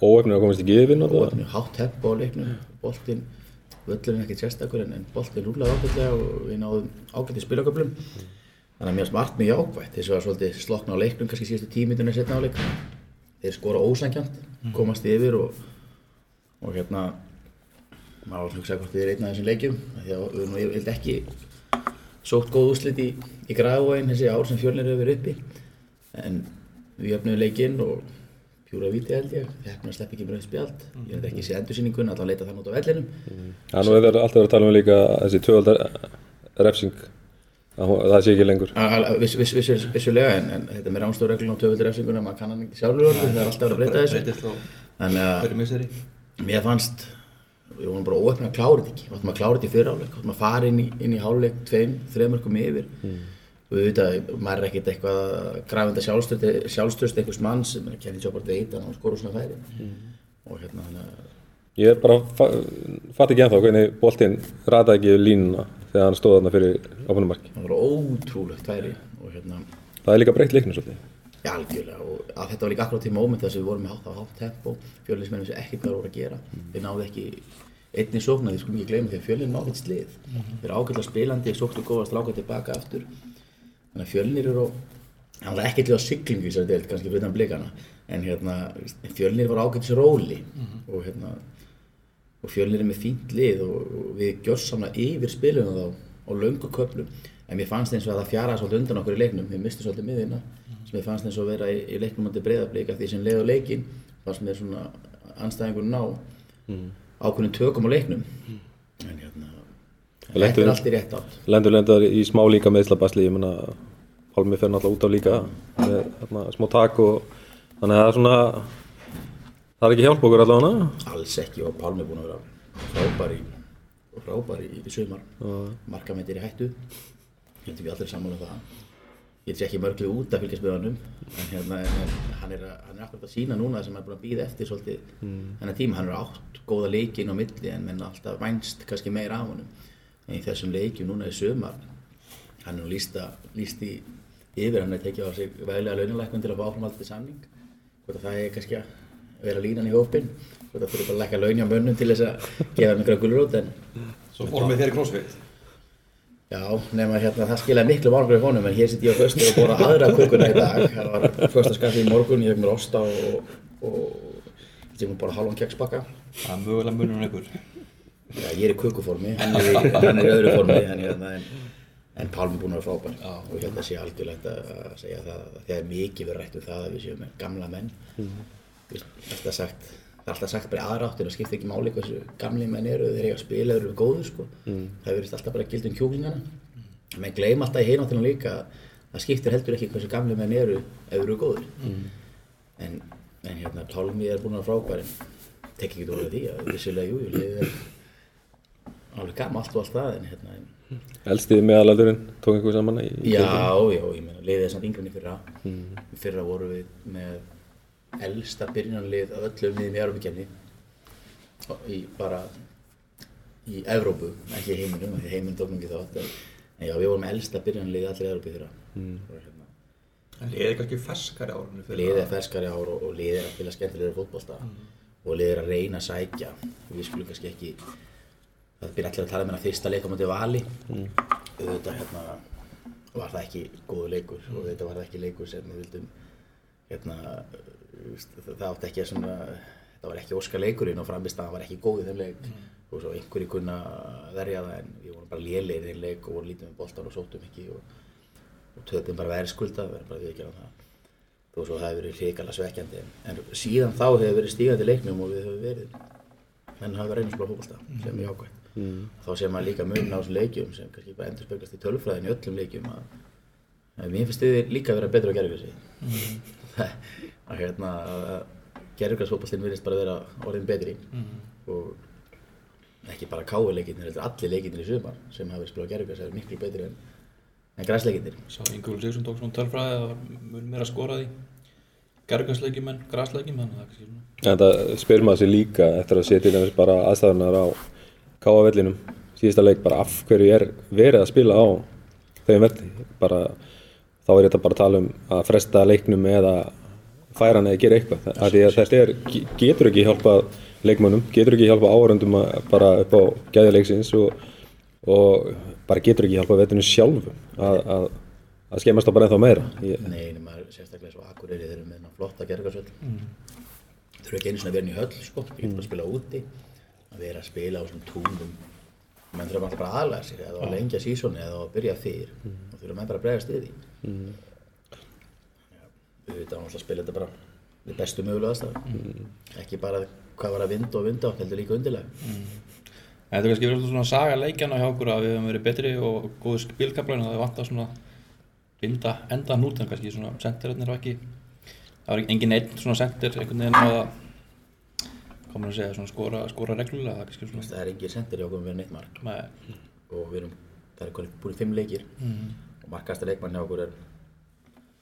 Óefnir að komast í og og það. mjög hátt tempo á leiknum boltinn, völlurinn ekkert sérstakur en, boltinn rúlaði ágætlega og við náðum ágætti spilaköflum þannig að mér smart mjög ákvæmt þess að var svolítið slokna á leiknum kannski síðustu tímitunni setna á leik þeir skora ósækjant komast yfir og, og hérna maður var að hugsa hvort þið er einn af þessum leikjum. Af því að við erum nú yfirleitt ekki sótt góð úslit í, í græðvóin þessi ár sem fjölnir hefur verið uppi. En við jöfnum leikinn og pjúra víti held ég. Hefnum að sleppa ekki rauð spjald. Ég hef ekki séð endursýningun allan leita þann út á vellinum nú er það um sé ekki lengur. Al- al- viss, viss, viss, vissulega en, en þetta með ránstóðreglun og töföldur refsinguna maður kann hann ekki sjálfur það er alltaf að breyta þessu. þannig að mér fannst við vorum bara óöfnið að klára þetta ekki. Við áttum að klára þetta í fyrra áleik, við áttum að fara inn í, inn í háleik tveim, þreimörkum yfir. Og við veit að maður er ekkert eitthvað grafenda sjálfstöðst einhvers mann sem er að kenni svo bara veit að hann skora svona færi. Og hérna þannig að Ég er bara fa fatt ekki ennþá hvernig boltinn rataði ekki línuna þegar hann stóð þarna fyrir áfunumarki það var ótrúlegt færi og hérna Það er líka breytt leiknum svolítið. Já, algjörlega og að þetta var líka akkurat í móment þess að við vorum með hátt á hátt tempo fjölinsmennum sem ekkert hvað voru að gera. Við náðu ekki einni sókna því skulum ekki gleyma því að fjölinn náðu ekkert slið. Þeir eru ágætlega spilandi, sóktu góða stráka tilbaka aftur. Þannig að fjölnir eru var ekkert líka á siglingu í þessari deild kannski fyrir utan blikana. En hérna, fjölnir var ágættis róli. Og hérna og fjölnir er með fínt lið og, og við gjörsamlega yfir spilunum þá á löngu köflum. En mér fannst eins og að það fjaraði svolítið undan okkur í leiknum. Við mistum svolítið miðina sem mér fannst eins og að vera í, í leiknum andi breyðablika því sem leið á leikin fannst mér svona anstæðingur ná ákveðin tökum á leiknum. En hérna þetta er allt í rétt átt. Lendur lendar í smá líka meðslabasli ég menna Pálmi fer náttúrulega út á líka með þarna, smá tak og þannig að það er svona það er ekki hjálp okkur allavega alls ekki og Pálmi er búin að vera frábær í, frábær í, í sumar. Markamættir í hættu. Ég held ekki allir sammála um það. Ég sé ekki mörglega út að fylgjast með honum en hérna, hann er, hann er akkurat að sína núna sem hann er búin að býða eftir svolítið þennan tíma, hann er átt góða leiki inn á milli en menn alltaf vænst kannski meira af honum. En í þessum leikjum núna í sumar hann er nú líst, að, líst í yfir, hann er tekið á sig veglega launalækun til að fá áframhaldið samning. Hvort að það er kannski að vera línan í hópin að þurfa bara að lækka laun hjá mönnum til þess að gefa mikla gulrót en Svo fórum við þér í crossfit. Já, nema hérna það skilaði miklu málgur í honum en hér sitt ég á föstu og bóra aðra kökuna í dag. Það var första skaffi í morgun, ég hef mér osta og, og ég hef mér bara halvan keksbakka Það er mögulega munum ykkur. Já, ég er í kökuformi, hann er í, hann er í öðru formi en, hérna, en, en Pálmi búinn að vera frábær. Og ég held að sé algjörlegt að segja það að það er mikið verið rætt um það að við séum gamla menn. Þú veist, alltaf sagt, alltaf sagt bara í aðra áttin það skiptir ekki máli hversu gamli menn eru þeir eiga að spila, þeir eru góður sko. það verðist alltaf bara gild um kjúklingana. Menn gleym alltaf í hináttina líka að það skiptir heldur ekki hversu gamli menn eru ef þeir eru góður en, en hérna Pálmi er búinn að frábær en tek ekki úr því að vissilega jú, liðið er alveg gamalt og allt það en hérna en, Elstiði meðalaldurinn tók einhver saman í Já, já, ég meina, liðið er samt í fyrra. Í fyrra vorum við með elsta byrjunarlið af öllum liðum í Európa-kefni. Í bara í Evrópu, ekki heiminum, því heiminn tók nú ekki þátt. En, já, við vorum elsta byrjunarlið allir. Og Hérna, En liðið er kannski ferskari árunni fyrir liðið er ferskari ár og, og liðið er að spila skemmtilega fótbolta. Og liðið er að reyna að sækja. Við skulum kannski ekki, það byrja allir að tala með það fyrsta leik á móti vali. auðvitað hérna var það ekki góðu leikur og auðvitað var það ekki leikur sem við vildum hérna það það átti ekki að svona það var ekki óska leikurinn og framist var ekki góð í þeim leik. Og svo einhverju kunna verja það en við vorum bara lélegir í þeim leik og vorum lítið með boltan og sóttum ekki og, og töpum bara verðskulda við erum bara við ekki á það. Þó svo það hefur verið hrikalega svekkjandi en, en síðan þá hefur verið stígandi leiknum og við höfum verið menn hafa verið einhversblá fólkválta sem er jákvæmt þá sem maður líka mun á þessum leikjum sem kannski bara endur speglast í tölfræðin í öllum leikjum að, að mér finnst þið líka að vera betra á gerðugrassi <laughs> að hérna að gerðugrassfótballin virðist bara vera orðin betri. Og ekki bara káu leikinnir, heldur allir leikinnir í sumar sem hafa verið spilað á gerðugrassi er miklu betri en, en græsleikinnir Sá Ingúl Sigsson tók svona tölfræði að í grasleikjum þannig að það er kannski svona. En það spyr maður sér líka eftir að setja dæmis bara aðstæðunar á káa vellinum síðasta leik bara af hverju er verið að spila á þeim velli? Bara þá er þetta bara að tala um að fresta leiknum eða færa hann eða gera eitthvað. Þetta er, getur ekki hjálpað leikmönnum, getur ekki hjálpað áhörundum bara upp á gæðileiksins og, og bara getur ekki hjálpað vettinu sjálfum að, að, að skemmast þá bara ennþá meira. Ég, Nei, nema sérstaklega svo Akureyri þeir eru með þennan flotta gergarsvöld mm. þurfa ekki einu vera inn í höll sko, bara að spila úti. Að vera að spila á þessum túnum menn þurfa bara að aðlæða sig eða að lengja sísóni eða að byrja fyrr. Og þurfa menn bara að bregðast við því. Já, við veitum að spila þetta bara við bestu mögulega aðstæður. Ekki bara hvað var að vinda og vinda heldur líka undirlega Þetta er kannski verið svona saga leikjana hjá okkur að við höfum verið betri og góðu spilkaplæn og það vantar svona linda enda hnútan kannski svona sendirarnir var ekki. Það var engin einn svona sendir einhvern veginn að komur að segja svona skora, skora reglulega það er það er engin sendir hjá okkur með neitt mark. Með, og við erum, það er komið búin fimm leikir. Og markasta leikmann hjá okkur er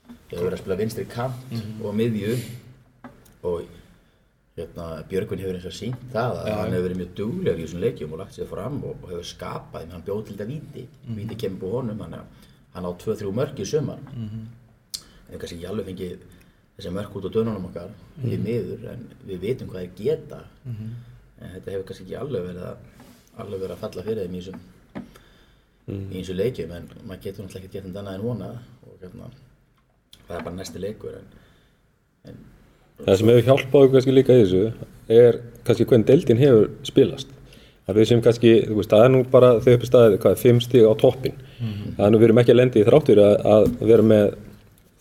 við höfum verið að spila vinstri kant og miðju. Og hérna, Björgvin hefur eins og sínt það að Já, hann hefur verið mjög duglegur í þessum leikjum og lagt sig fram og, og hefur skapað hann bjóð til þetta víti. Víti kemur búið honum, hann, hann á 2-3 mörk í sumar. En við kannski ekki alveg fengið þessi mörk út á dönunum okkar við miður, en við vitum hvað þeir geta. En þetta hefur kannski ekki alveg verið að alveg verið að falla fyrir þeim í þessum í eins og leikjum en maður getur náttúrulega ekki gett annað en vonað og hérna, það er bara næsti leikur en, en Það sem hefur hjálpað kannski líka í þessu er kannski hvernig deildin hefur spilast. Það við sem kannski, þú veist, það er nú bara þau uppi staðið, hvað, fimm stig á toppin. Það er nú, við erum ekki að lendi í þráttur að, að vera með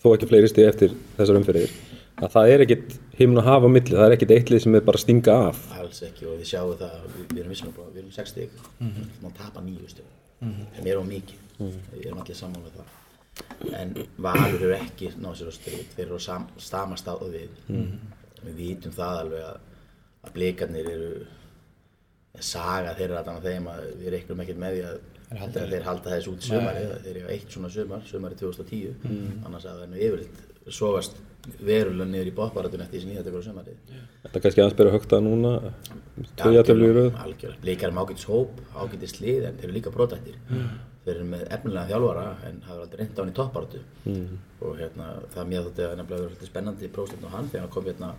þó ekki fleiri stig eftir þessar umferðir. Að það er ekkit himn og hafa á milli, það er ekkit eitt lið sem er bara að stinga af. alls ekki og við sjáum það við, við erum vissum bara, við erum 6 stig. Mm -hmm. maður tapa 9 stig en við erum mikið, við erum allir saman með það. En Valur eru ekki náðu sér á strik, þeir eru á sam, sama stað og við. Við vitum það alveg að, að blikarnir eru að saga þeirra allan af þeim að við reiknum ekkert með því að Þeir halda þeir, halda þessu út sumari þeir eru eitt svona sumar, sumari 2010 annars að það er nú yfirleitt sofast verulega niður í bóttbaratun eftir þessi nýjatökur á sumari Þetta er kannski aðeins byrja að högta núna. Algjörlega, Blikar með ágætis hóp, ágætis lið en þeir eru líka brotættir þeir eru með efnilega þjálfara en hafa aldrei reynd á hann í toppáratu og hérna, það er mjög þetta nefnilega verið svolítið spennandi próstund á hann þegar hann kom hérna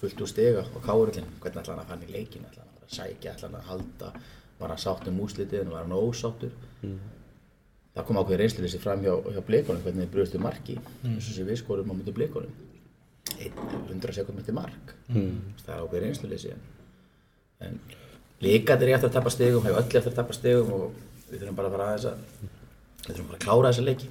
fullt úr stiga á káurillin hvernig ætla hann að fann í leikin, ætla hann að sækja ætla hann að halda, var hann sátt um úslitið en var hann ósáttur það kom ákveðið reynsluleysi fram hjá, hjá blikunum hvernig þeir bröðstu marki. Eins og sem við skorum á mútið blikunum. 100 sekund eftir mark. Það er ákveðið reynsluleysi en en líkatir er eftir að tappa stegum, hefur öll eftir að tappa stegum og við þurfum bara að fara aðeins að við þurfum bara að klára þessa leiki.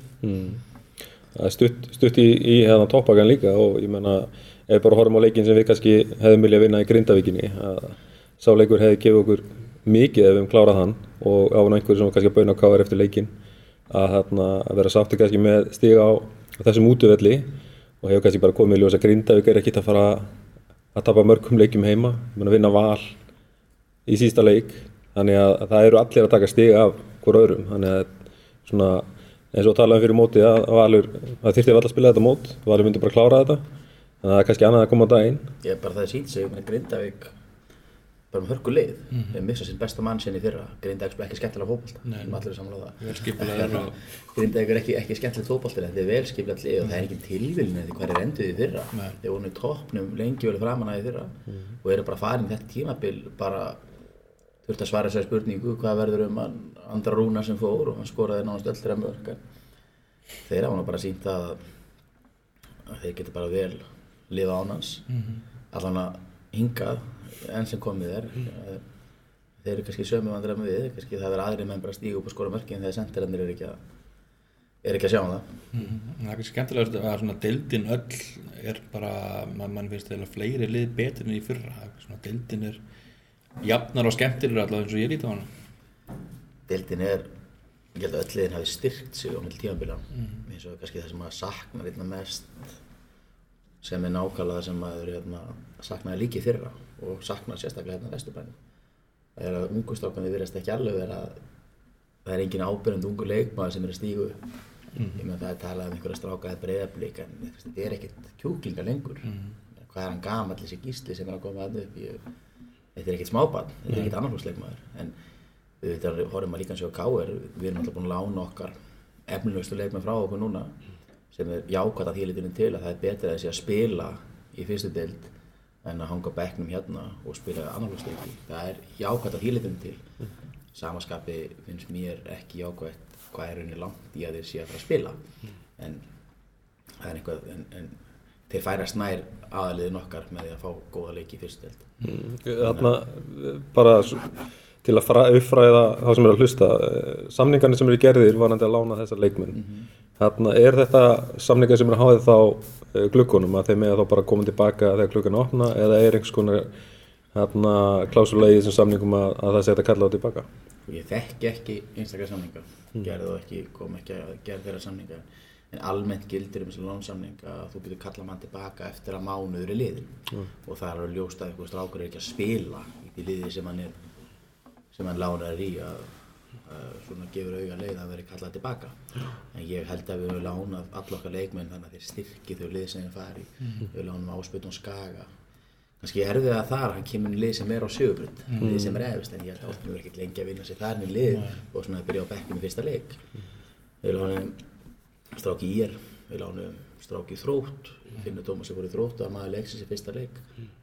Það er stutt, stutt í, í hérna toppagan líka og ég menna ef við bara horfum á leikin sem við kannski hefðum viljað vinna í Grindavíkinni að sá leikur hefði gefið okkur mikið ef við hefum klárað hann og á einhverju sem var kannski að bauna á káar eftir leikin að, hérna, að vera sátti kannski með stiga á, þessum útuvelli og hefur kannski bara komið í ljós að Grindavík er ekkit að fara að tapa mörgum leikjum heima, ég menna vinna val í sísta leik. Þannig að, að það eru allir að taka stig af hver öðrum. Þannig að svona eins og talaðum fyrir mótið að, að Valur að þyrfti að spila þetta mót. Valur myndi bara klára þetta. Þannig að það er kannski annað að koma á daginn. Ég er bara það sínt meina Grindavík bara með hörku lið, við missa sinn besta mann sinni fyrra, Grindavík spila ekki skemmtilega fótbolta við erum allir skipulegar og <laughs> Grindavík er ekki, ekki skemmtilegt fótbolti þetta er vel skipilegt lið og það er ekki tilvílin því hvað er enduð í fyrra. Nei. þeir voru í toppnum lengi vel framan að í fyrra og eru bara farin þetta tímabil bara þurft að svara þessari spurningu hvað verður um andra rúna sem fór og hann skoraði nánast öll þeirra mörg en þeir hafa nú bara sínt að, að þeir geta bara vel lifa án hans. Allan að hingað enn sem komið er. Þeir eru kannski sömu vandræð með við kannski það verður aðri menn bara að stíga upp og skora mörkin þegar sendirannir eru ekki að er ekki að sjá um það. Mhm. það er kannski skemmtilegast að svona deildin öll er bara, mann man finnst eða fleiri lið betur en í fyrra. Svona deildin er jafnar og skemmtilegur allavega eins og ég lítið á hana. Deildin er ég held að öll liðin hafi styrkt sig á mill tímabila. Eins og kannski það sem maður saknar einna mest sem er nákvæmlega sem maður hérna, saknaði líki fyrra og saknar sérstaklega hérna vesturbænum. Það er að ungustrákan við verðast ekki alveg vera að það er engin ábyrjandi ungu leikmaður sem er að stígu upp. Ég með það er talað um einhverja strákaði breyðablík en þetta er ekkert kjúklinga lengur. Hvað er hann gamall þessi gísli sem er að koma að upp? Ég, þetta er ekkert smábann, þetta er ekkert annarflóksleikmaður en við horfum að líka eins og K.R. við erum alltaf búin að lána okkar efnilegustu leikmenn frá okkur núna sem er jákvæmt að því litunum til að það er betra að þessi að spila í fyrstu deild en að hanga á bekknum hérna og spila annarflóksleiki það er jákvæmt að því litunum til samaskapi finnst mér ekki jákvæmt hvað er rauninni langt í að þeir sé að fara að spila. En það er eitthvað en, en þeir færast nær aðaliðin okkar með því að fá góða leiki í fyrstu deild. Þarna bara s- til að uppfræða þá sem er að hlusta eh, samningarnir sem eru gerðir varandi að lána þessar leikmenn Þarna er þetta samningar sem að háið þá eh, gluggunum að þeir með þá bara koma tilbaka þegar gluggan opna eða er einhvers konar þarna klásula í þessum samningum að, að það að kalla þá tilbaka? Ég þekki ekki einstakar samninga, gerði þá ekki, kom ekki að gera þeirra samninga. En almennt gildir um þessi lónsamning að þú getur kallað mann tilbaka eftir að mánuður er liðin og það er að einhver strákur er ekki að spila í liði sem hann er sem hann lánar í að svona gefur auga leið að veri kallað tilbaka. En ég held að við höfum lánað all okkar leikmenn þannig að þeir styrki þau lið sem þeir fari við lánum áspiltum skaga. Kannski erfið að þar, hann kemur lið sem er á sjögubrund, lið sem er efist en ég held að Átni verður ekkert lengi að vinna sér þar inn í lið og svona að byrja á bekkjum í fyrsta leik. Við lánum stráki í er, við lánum stráki í þrótt, finnur Dómas sem voru í þrótt og að maður leiksins í fyrsta leik.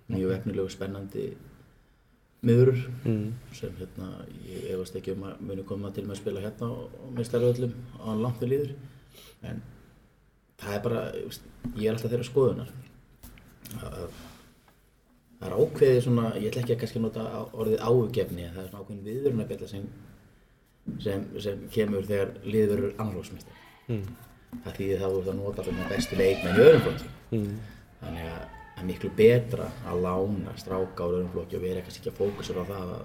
Mjög efnilegu spennandi miðurur sem hérna, ég efast ekki um að muni koma til með að spila hérna og, og meistaröðlum á hann langt við líður. En það er bara, ég er alltaf þeirra skoðunar. Að það er ákveðið svona, ég ætla ekki að kannski nota orðið ágefni en það er svona ákveðin viðvörunarbjalla sem, sem, sem kemur þegar liður eru annarlóksmistar Mm. það þýðir ert að nota fyrir bestu leikmenn í öðrum flokki. Mm. þannig að það er miklu betra að lána stráka úr öðrum flokki og vera kannski ekki að fókusur á það að,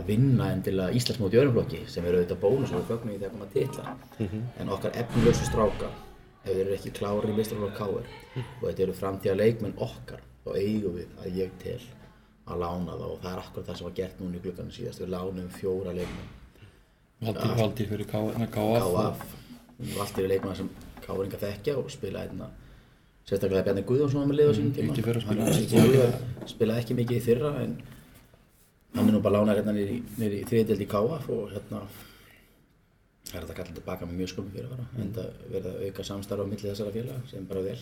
að vinna en til að Íslandsmóti í öðrum flokki sem eru auðvitað bónus og við fögnum í þegar koma titla en okkar efnilösu stráka ef þeir eru ekki klári í mestrarflokk káir og þetta eru framtíða leikmenn okkar þá eigum við að ég tel að lána það og það er akkurat það sem var gert núna í glugganum síðast. Við lánum fjóra leikmenn. Valdi, valdi fyrir KF KF Valdi við leikmenn sem káringa þekkja og spila einna sérstaklega Bjarni Guðjónsson með lið á sínum tíma. Hann spilaði ekki alveg- spilaði ekki mikið í fyrra en hann er nú bara lánað hérna niður í, þriðdelt í KF og hérna það er þetta kallað tilbaka með mjög skömmum fyrirvara en það verða að auka samstarf á milli þessara félaga sem bara vel.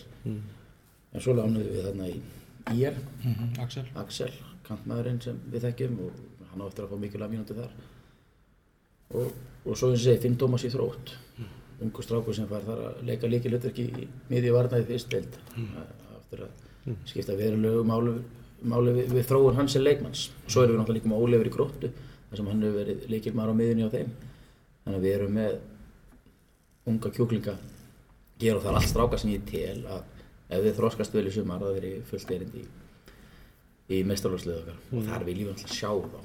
En svo lánuðum við þarna í IR Mhm, Axel. Axel, kantmaðurinn sem við þekkjum og hann á eftir að fá mikilvæg mínúti þar. Og, og svo eins og segi, Finn Dómas í þrótt ungu strákur sem fær þar að leika líki hlutverki í miðju varnaði fyrst deild. Aftur að skipta verulegu máli, máli við, við þróun hans sem leikmanns. Svo erum við náttúrulega líka með Ólefur í gróttu þar sem hann hefur verið leikilmaður á miðjunni á þeim. Þannig að við erum með unga kjúklinga gera þar allt stráka sem ég tel að ef við þróskast vel í sumar að það veri fullt erindi í í meistarlóðslið okkar. Og þar viljum við alltaf sjá þá.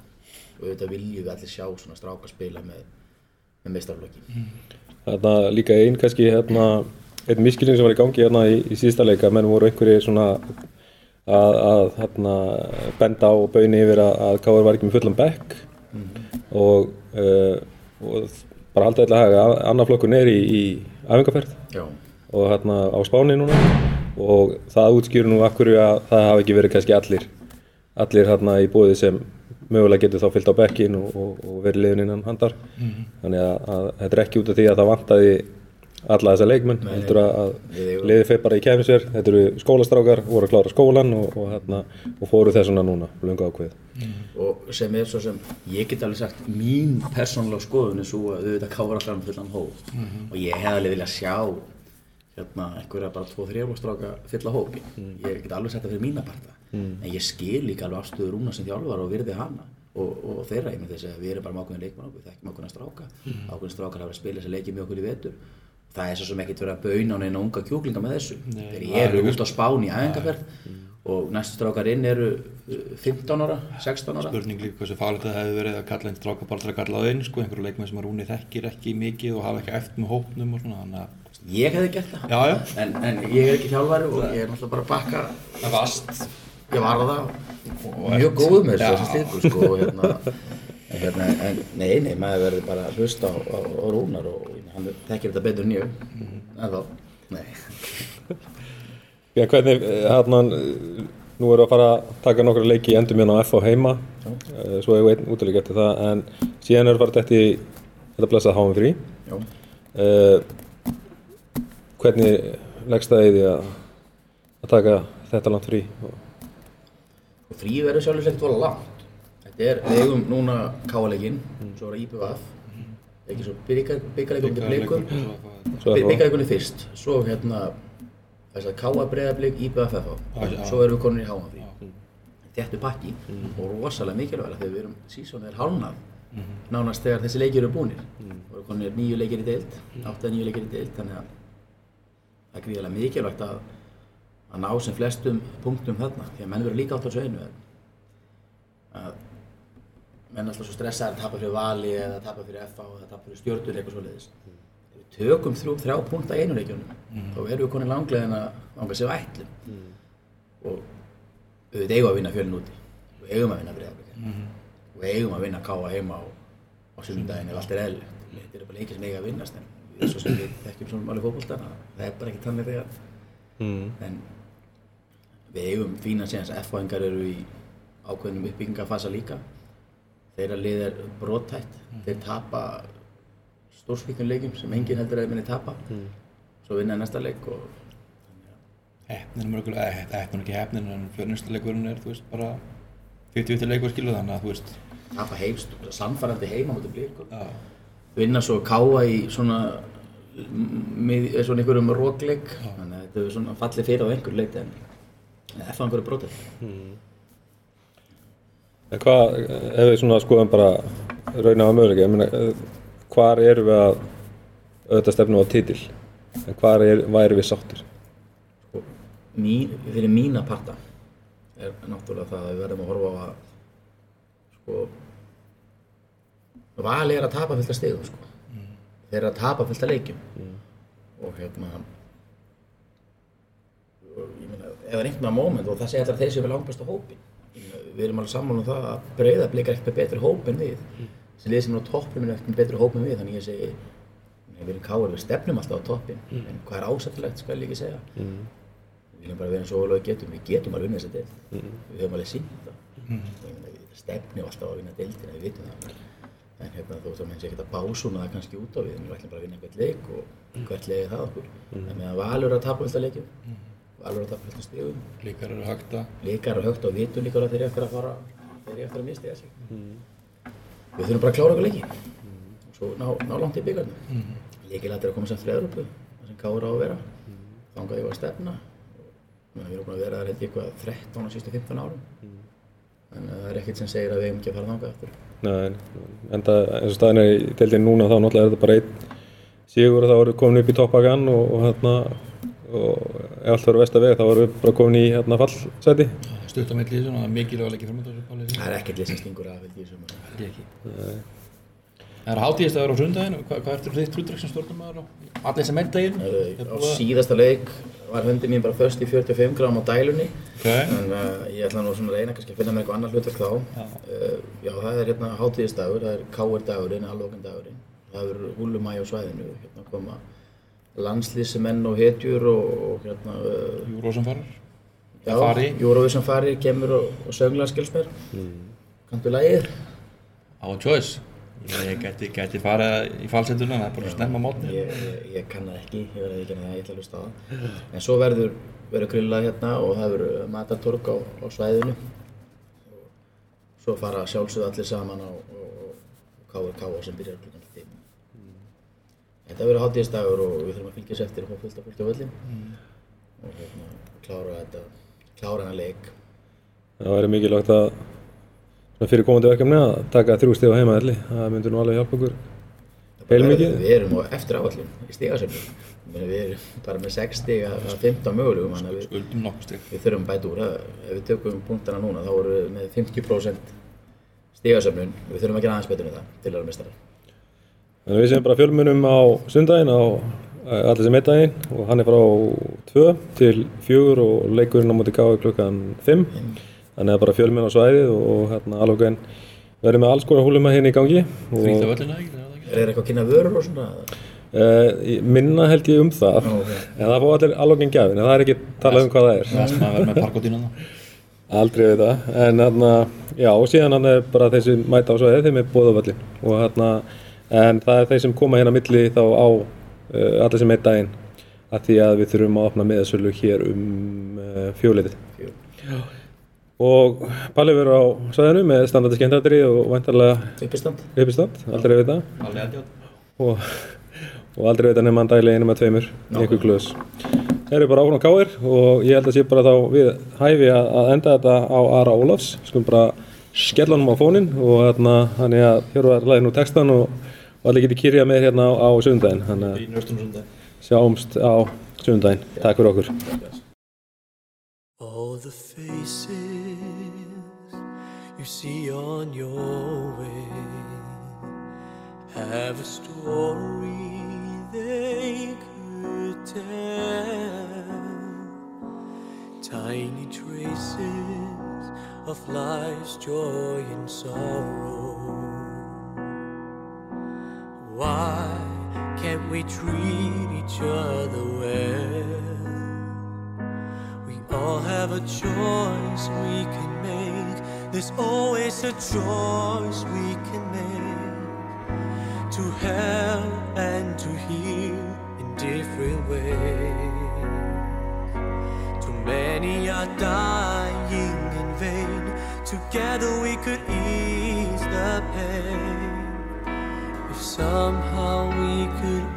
Og auðvitað viljum við allir sjá svona stráka spila með, með meistarflokki Þarna líka einn kannski hérna, einn miskilning sem var í gangi hérna í, í síðasta leika, menn voru einhverjir svona að, að hérna, benda á og bauni yfir að, að Káur var ekki með fullan bekk og, uh, og bara halda eitthvað haga, annar flokkur er í, í æfingarferð Já, og hérna á Spáni núna. Og það útskýru nú af hverju að það hafi ekki verið kannski allir allir hérna í bóði sem mögulega getur þá fyllt á bekkin og, og, og verið liðin innan handar. Þannig að, að þetta er ekki út af því að það vantaði alla þessa leikmenn heldur að, að liðið feir bara í kæmisver. Þetta eru skólastrákar, voru að klára skólan og, og, hérna, og fóru þessuna núna lunga ákveð og sem er svo sem ég get alveg sagt mín persónulega skoðun er svo að auðvitað kára alltaf með fullan hóp. Og ég hef alveg viljað sjá hérna einhverja bara tvo þrjaflokstráka fylla hópi ég get alveg sett það fyrir mína parta en ég skil líka alveg afstöðu Rúna sem þjálfar og virði hana og, og þeirra. Ég með þess að við erum bara með ákveðin leikmann við þekkjum ákveðin stráka. Ákveðin strákar hafa að spila þess að leiki með okkur í vetur. Það er svo sem ekkert verið að bauna á neina unga kjúklinga með þessu. Nei, þeir er eru út á spán í æfingarferð og næstu strákar inn eru uh, 15 ára, 16 ára. Spurning líka hversu farlegt það hefði verið að kalla einn stráka bara til að kalla það inn sko, einhverju leikmenn sem að Rúni þekkir ekki mikið og hafa ekki eftir með hópnum og svona að Ég hefði gert það. Já, já. En, en ég er ekki þjálfari og ég er náttúrulega bara að bakka það vast Ég var það og mjög góð með þessu slíkur sko og hérna, en, hérna, en nei, nei, maður verður bara að hlusta á, á, á Rúnar og hann þekkir þetta betur en ég. En þá, nei. Já, hvernig, hérna, nú erum við að fara að taka nokkra leiki í endum hérna á FH heima, uh, svo hefur einn útileg eftir það, en síðan erum við farið í þetta blessað háum frí. Já, Uh, hvernig leggst það í því að, að taka þetta langt frí? og frí verður sjálfur ekkert vola langt. Þetta er, við eigum núna káleikinn svo er IPVF ekki svo er það, byggarleikunni fyrst. Svo hérna þess að káa breyðablík í BFF Já, já. svo erum við konur í háanfrí þéttu pakki. Og rosalega mikilvægt þegar við erum sísón er hálnað nánast þegar þessi leikir eru búnir. Og eru konur nýju leikir í deild átta nýju leikir í deild þannig að það er gríðarlega mikilvægt að, að ná sem flestum punktum þarna því að menn verður líka átt á sveinu að, að menn alltaf svo stressaðir að tapa fyrir vali eða tapa fyrir FA eða tapa fyrir stjórnur eitthvað svoleiðis. Ef við tökum þrjú, þrjá punkta í einu leikjunum þá erum við konið langlegin að langa sér ætlum og við eigum að vinna fjölinn úti. Við eigum að vinna breyðarblik við eigum að vinna káa heima á, á sunnudaginn ef allt er eðlilegt. Þetta er bara leikir sem eiga að vinnast en við svo sem við þekkjum svona máli fótboltana það er bara ekki þannig þegar. Mm. en við eigum fína séðans F-fáingar eru í ákveðnum uppbyggingafasa líka. Þeirra lið er brottætt þeir tapa stórsvíkjum leikjum sem enginn heldur að þeir minni tapa. Svo vinna næsta leik og Hefnin er mörgulega, eða hefnin er ekki hefnin en fjörnustuleikurinn er, þú veist, bara 50-50 leikur skilu þannig að, þú veist, tapa heimst, samfærandi heima mútið blíkur já, vinna svo káa í svona með, svona einhverjum rókleik þannig að þetta er svona fallið fyrir á einhver leiti en F-fáingar er brottætt En hvað, ef við svona skoðum bara raun á möguleika, eh, hvar erum við að auðvitað stefnu á titil? En hvar er, væri við sáttir? sko, mín, fyrir mína parta er náttúrulega það að við verðum að horfa á að sko vali er að tapa fullt af stegum sko. þeir eru að tapa fullt af leikjum og hérna er einhvern veginn moment og það segja allir að þeir séu vel langbæst á hópin við erum alveg saman um það að breyða ekkert með betri hóp en við. Þessi lið sem er á er ekkert með betri hóp en við þannig ég segi við erum káir, við stefnum alltaf á toppin en hvað er ásættilegt skal ég ekki segja. Við viljum bara vera eins og ólega getum við getum alveg unnið þessa deild. Við höfum alveg sínt meina, við stefnum alltaf að vinna deildina við vitum það. En hérna þó að menn sé ekki að básuna það kannski út á við en við ætlum bara að vinna hvert leik og hvert leik er það okkur. En meðan Valur er að tapa alltaf leikjum Valur er að tapa alltaf stegum líkar eru högta, leikar og högt á vitum líka alveg þeir eru eftir að fara þeir eru eftir að mistiga sig við þurfum bara að klára okkur leiki. Og svo ná, ná langt í byggarnu mm. leikilættir að koma sem þriðarúpu það sem káur á að vera. Þangað ég var að stefna. Við erum búin að vera þar eitthvað 13 á sístu 15 árum. En uh, það er ekkert sem segir að við hefum ekki að fara þangað eftir Nei, en það, eins og staðin er í deildin núna þá náttúrulega er þetta bara einn sigur og þá við komin upp í toppagan og, og hérna og ef allt verður vest að vega þá erum við bara komin í hérna fallseti stutt á milli svona mikilvæg leikir framönda það er ekkert lið sem stingur af held ég sem að held ég ekki. Það er hátíðistæður á sundaginn, hvað, hvað ertu þitt hlutverk sem stjórnumæður og allir sem einn daginn? Uh, á síðasta leik var hundi mín bara först í 45 gram á dælunni. Ok, en uh, ég ætla nú svona að reyna kannski að finna mér eitthvað annar hlutverk þá. Já. uh, já það er hérna hátíðisdagur það er káir dagurinn, alvokan dagurinn. Það er húlumæ á svæðinu hérna koma landslýsmenn og hetjur og, hérna Júró sem farar já, fari. Kemur og, og söngla skils mér. Kanntu lagið? Á choice. Ég geti, geti farið í falsetuna, það er bara snemma mótni ég, ég, ég kann það ekki, ég verði ekki að það, ég ætla að hlusta á það. En svo verður, verður grillað hérna og það verður matartorg á, á svæðinu. Og svo fara sjálfsögðu allir saman á, KRK sem byrjar klukkan 5 Þetta verður hátíðisdagur og við þurfum að fylgjast eftir og fá fullt af fólki á völlin og hérna, klára þetta klára hennar leik. Það væri mikilvægt að fyrir komandi verkefni að taka þrjú stíð á heimaðalli það myndur nú alveg hjálpa okkur heilmikið. Við erum á eftir áallin í stigasöfnum. Við erum bara með 6 stiga af 15 mögulegum þannig að við þurfum að bæta úr. Það. Ef við tökum punktana núna þá erum við með 50% stigasöfnun. Við þurfum að gera aðeins betur en það til að vera mestarar. Þannig að við séum bara fjölmunum á sundaginn á eh, allir sem eitt daginn og hann er frá 2 til 4 og leikurinn á móti gáði klukkan 5 þannig að bara fjölmun á svæðið og, og hérna alveg verðum með alls konar húlum að hérna í gangi og völlina, ekki? Er það? Er eitthvað að kynna vörur og svona? uh, minna held ég um það Nú, ok. en það fá allir alveg en gafin en það er ekki talað um hvað það er Það sem að vera með parkotínuna Aldrei við það, en hérna, já, og síðan hann er bara þeir sem mæta á svæðið, þeim er bóð á völlin og hérna, en það er þeir sem koma hérna milli þá á uh, allir sem eitt daginn að því að við þurfum að opna miðasölu hér um eh, uh, fjóliðið Fjó. og Palli verður á saðinu með standardi skemmtættri og vantarlega uppistand aldrei vita. Og, og aldrei vita nefnum að dæli einum að tveimur einhver glöðs Það eru bara ákvæmlega káir og ég held að sé bara þá við hæfi að enda þetta á Ara Ólafs, skulum bara skella hann á fónin og hérna hann er að hérna er læðin úr textan og og allir getur kyrjað með hérna á, á sögundaginn þannig að sjáumst á sögundaginn Takk fyrir okkur. All the faces you see on your way Have a story they could tell. Tiny traces of life's joy and sorrow. Why can't we treat each other well? We all have a choice we can make. There's always a choice we can make to help and to heal in different ways. Too many are dying in vain. Together we could ease the pain somehow we could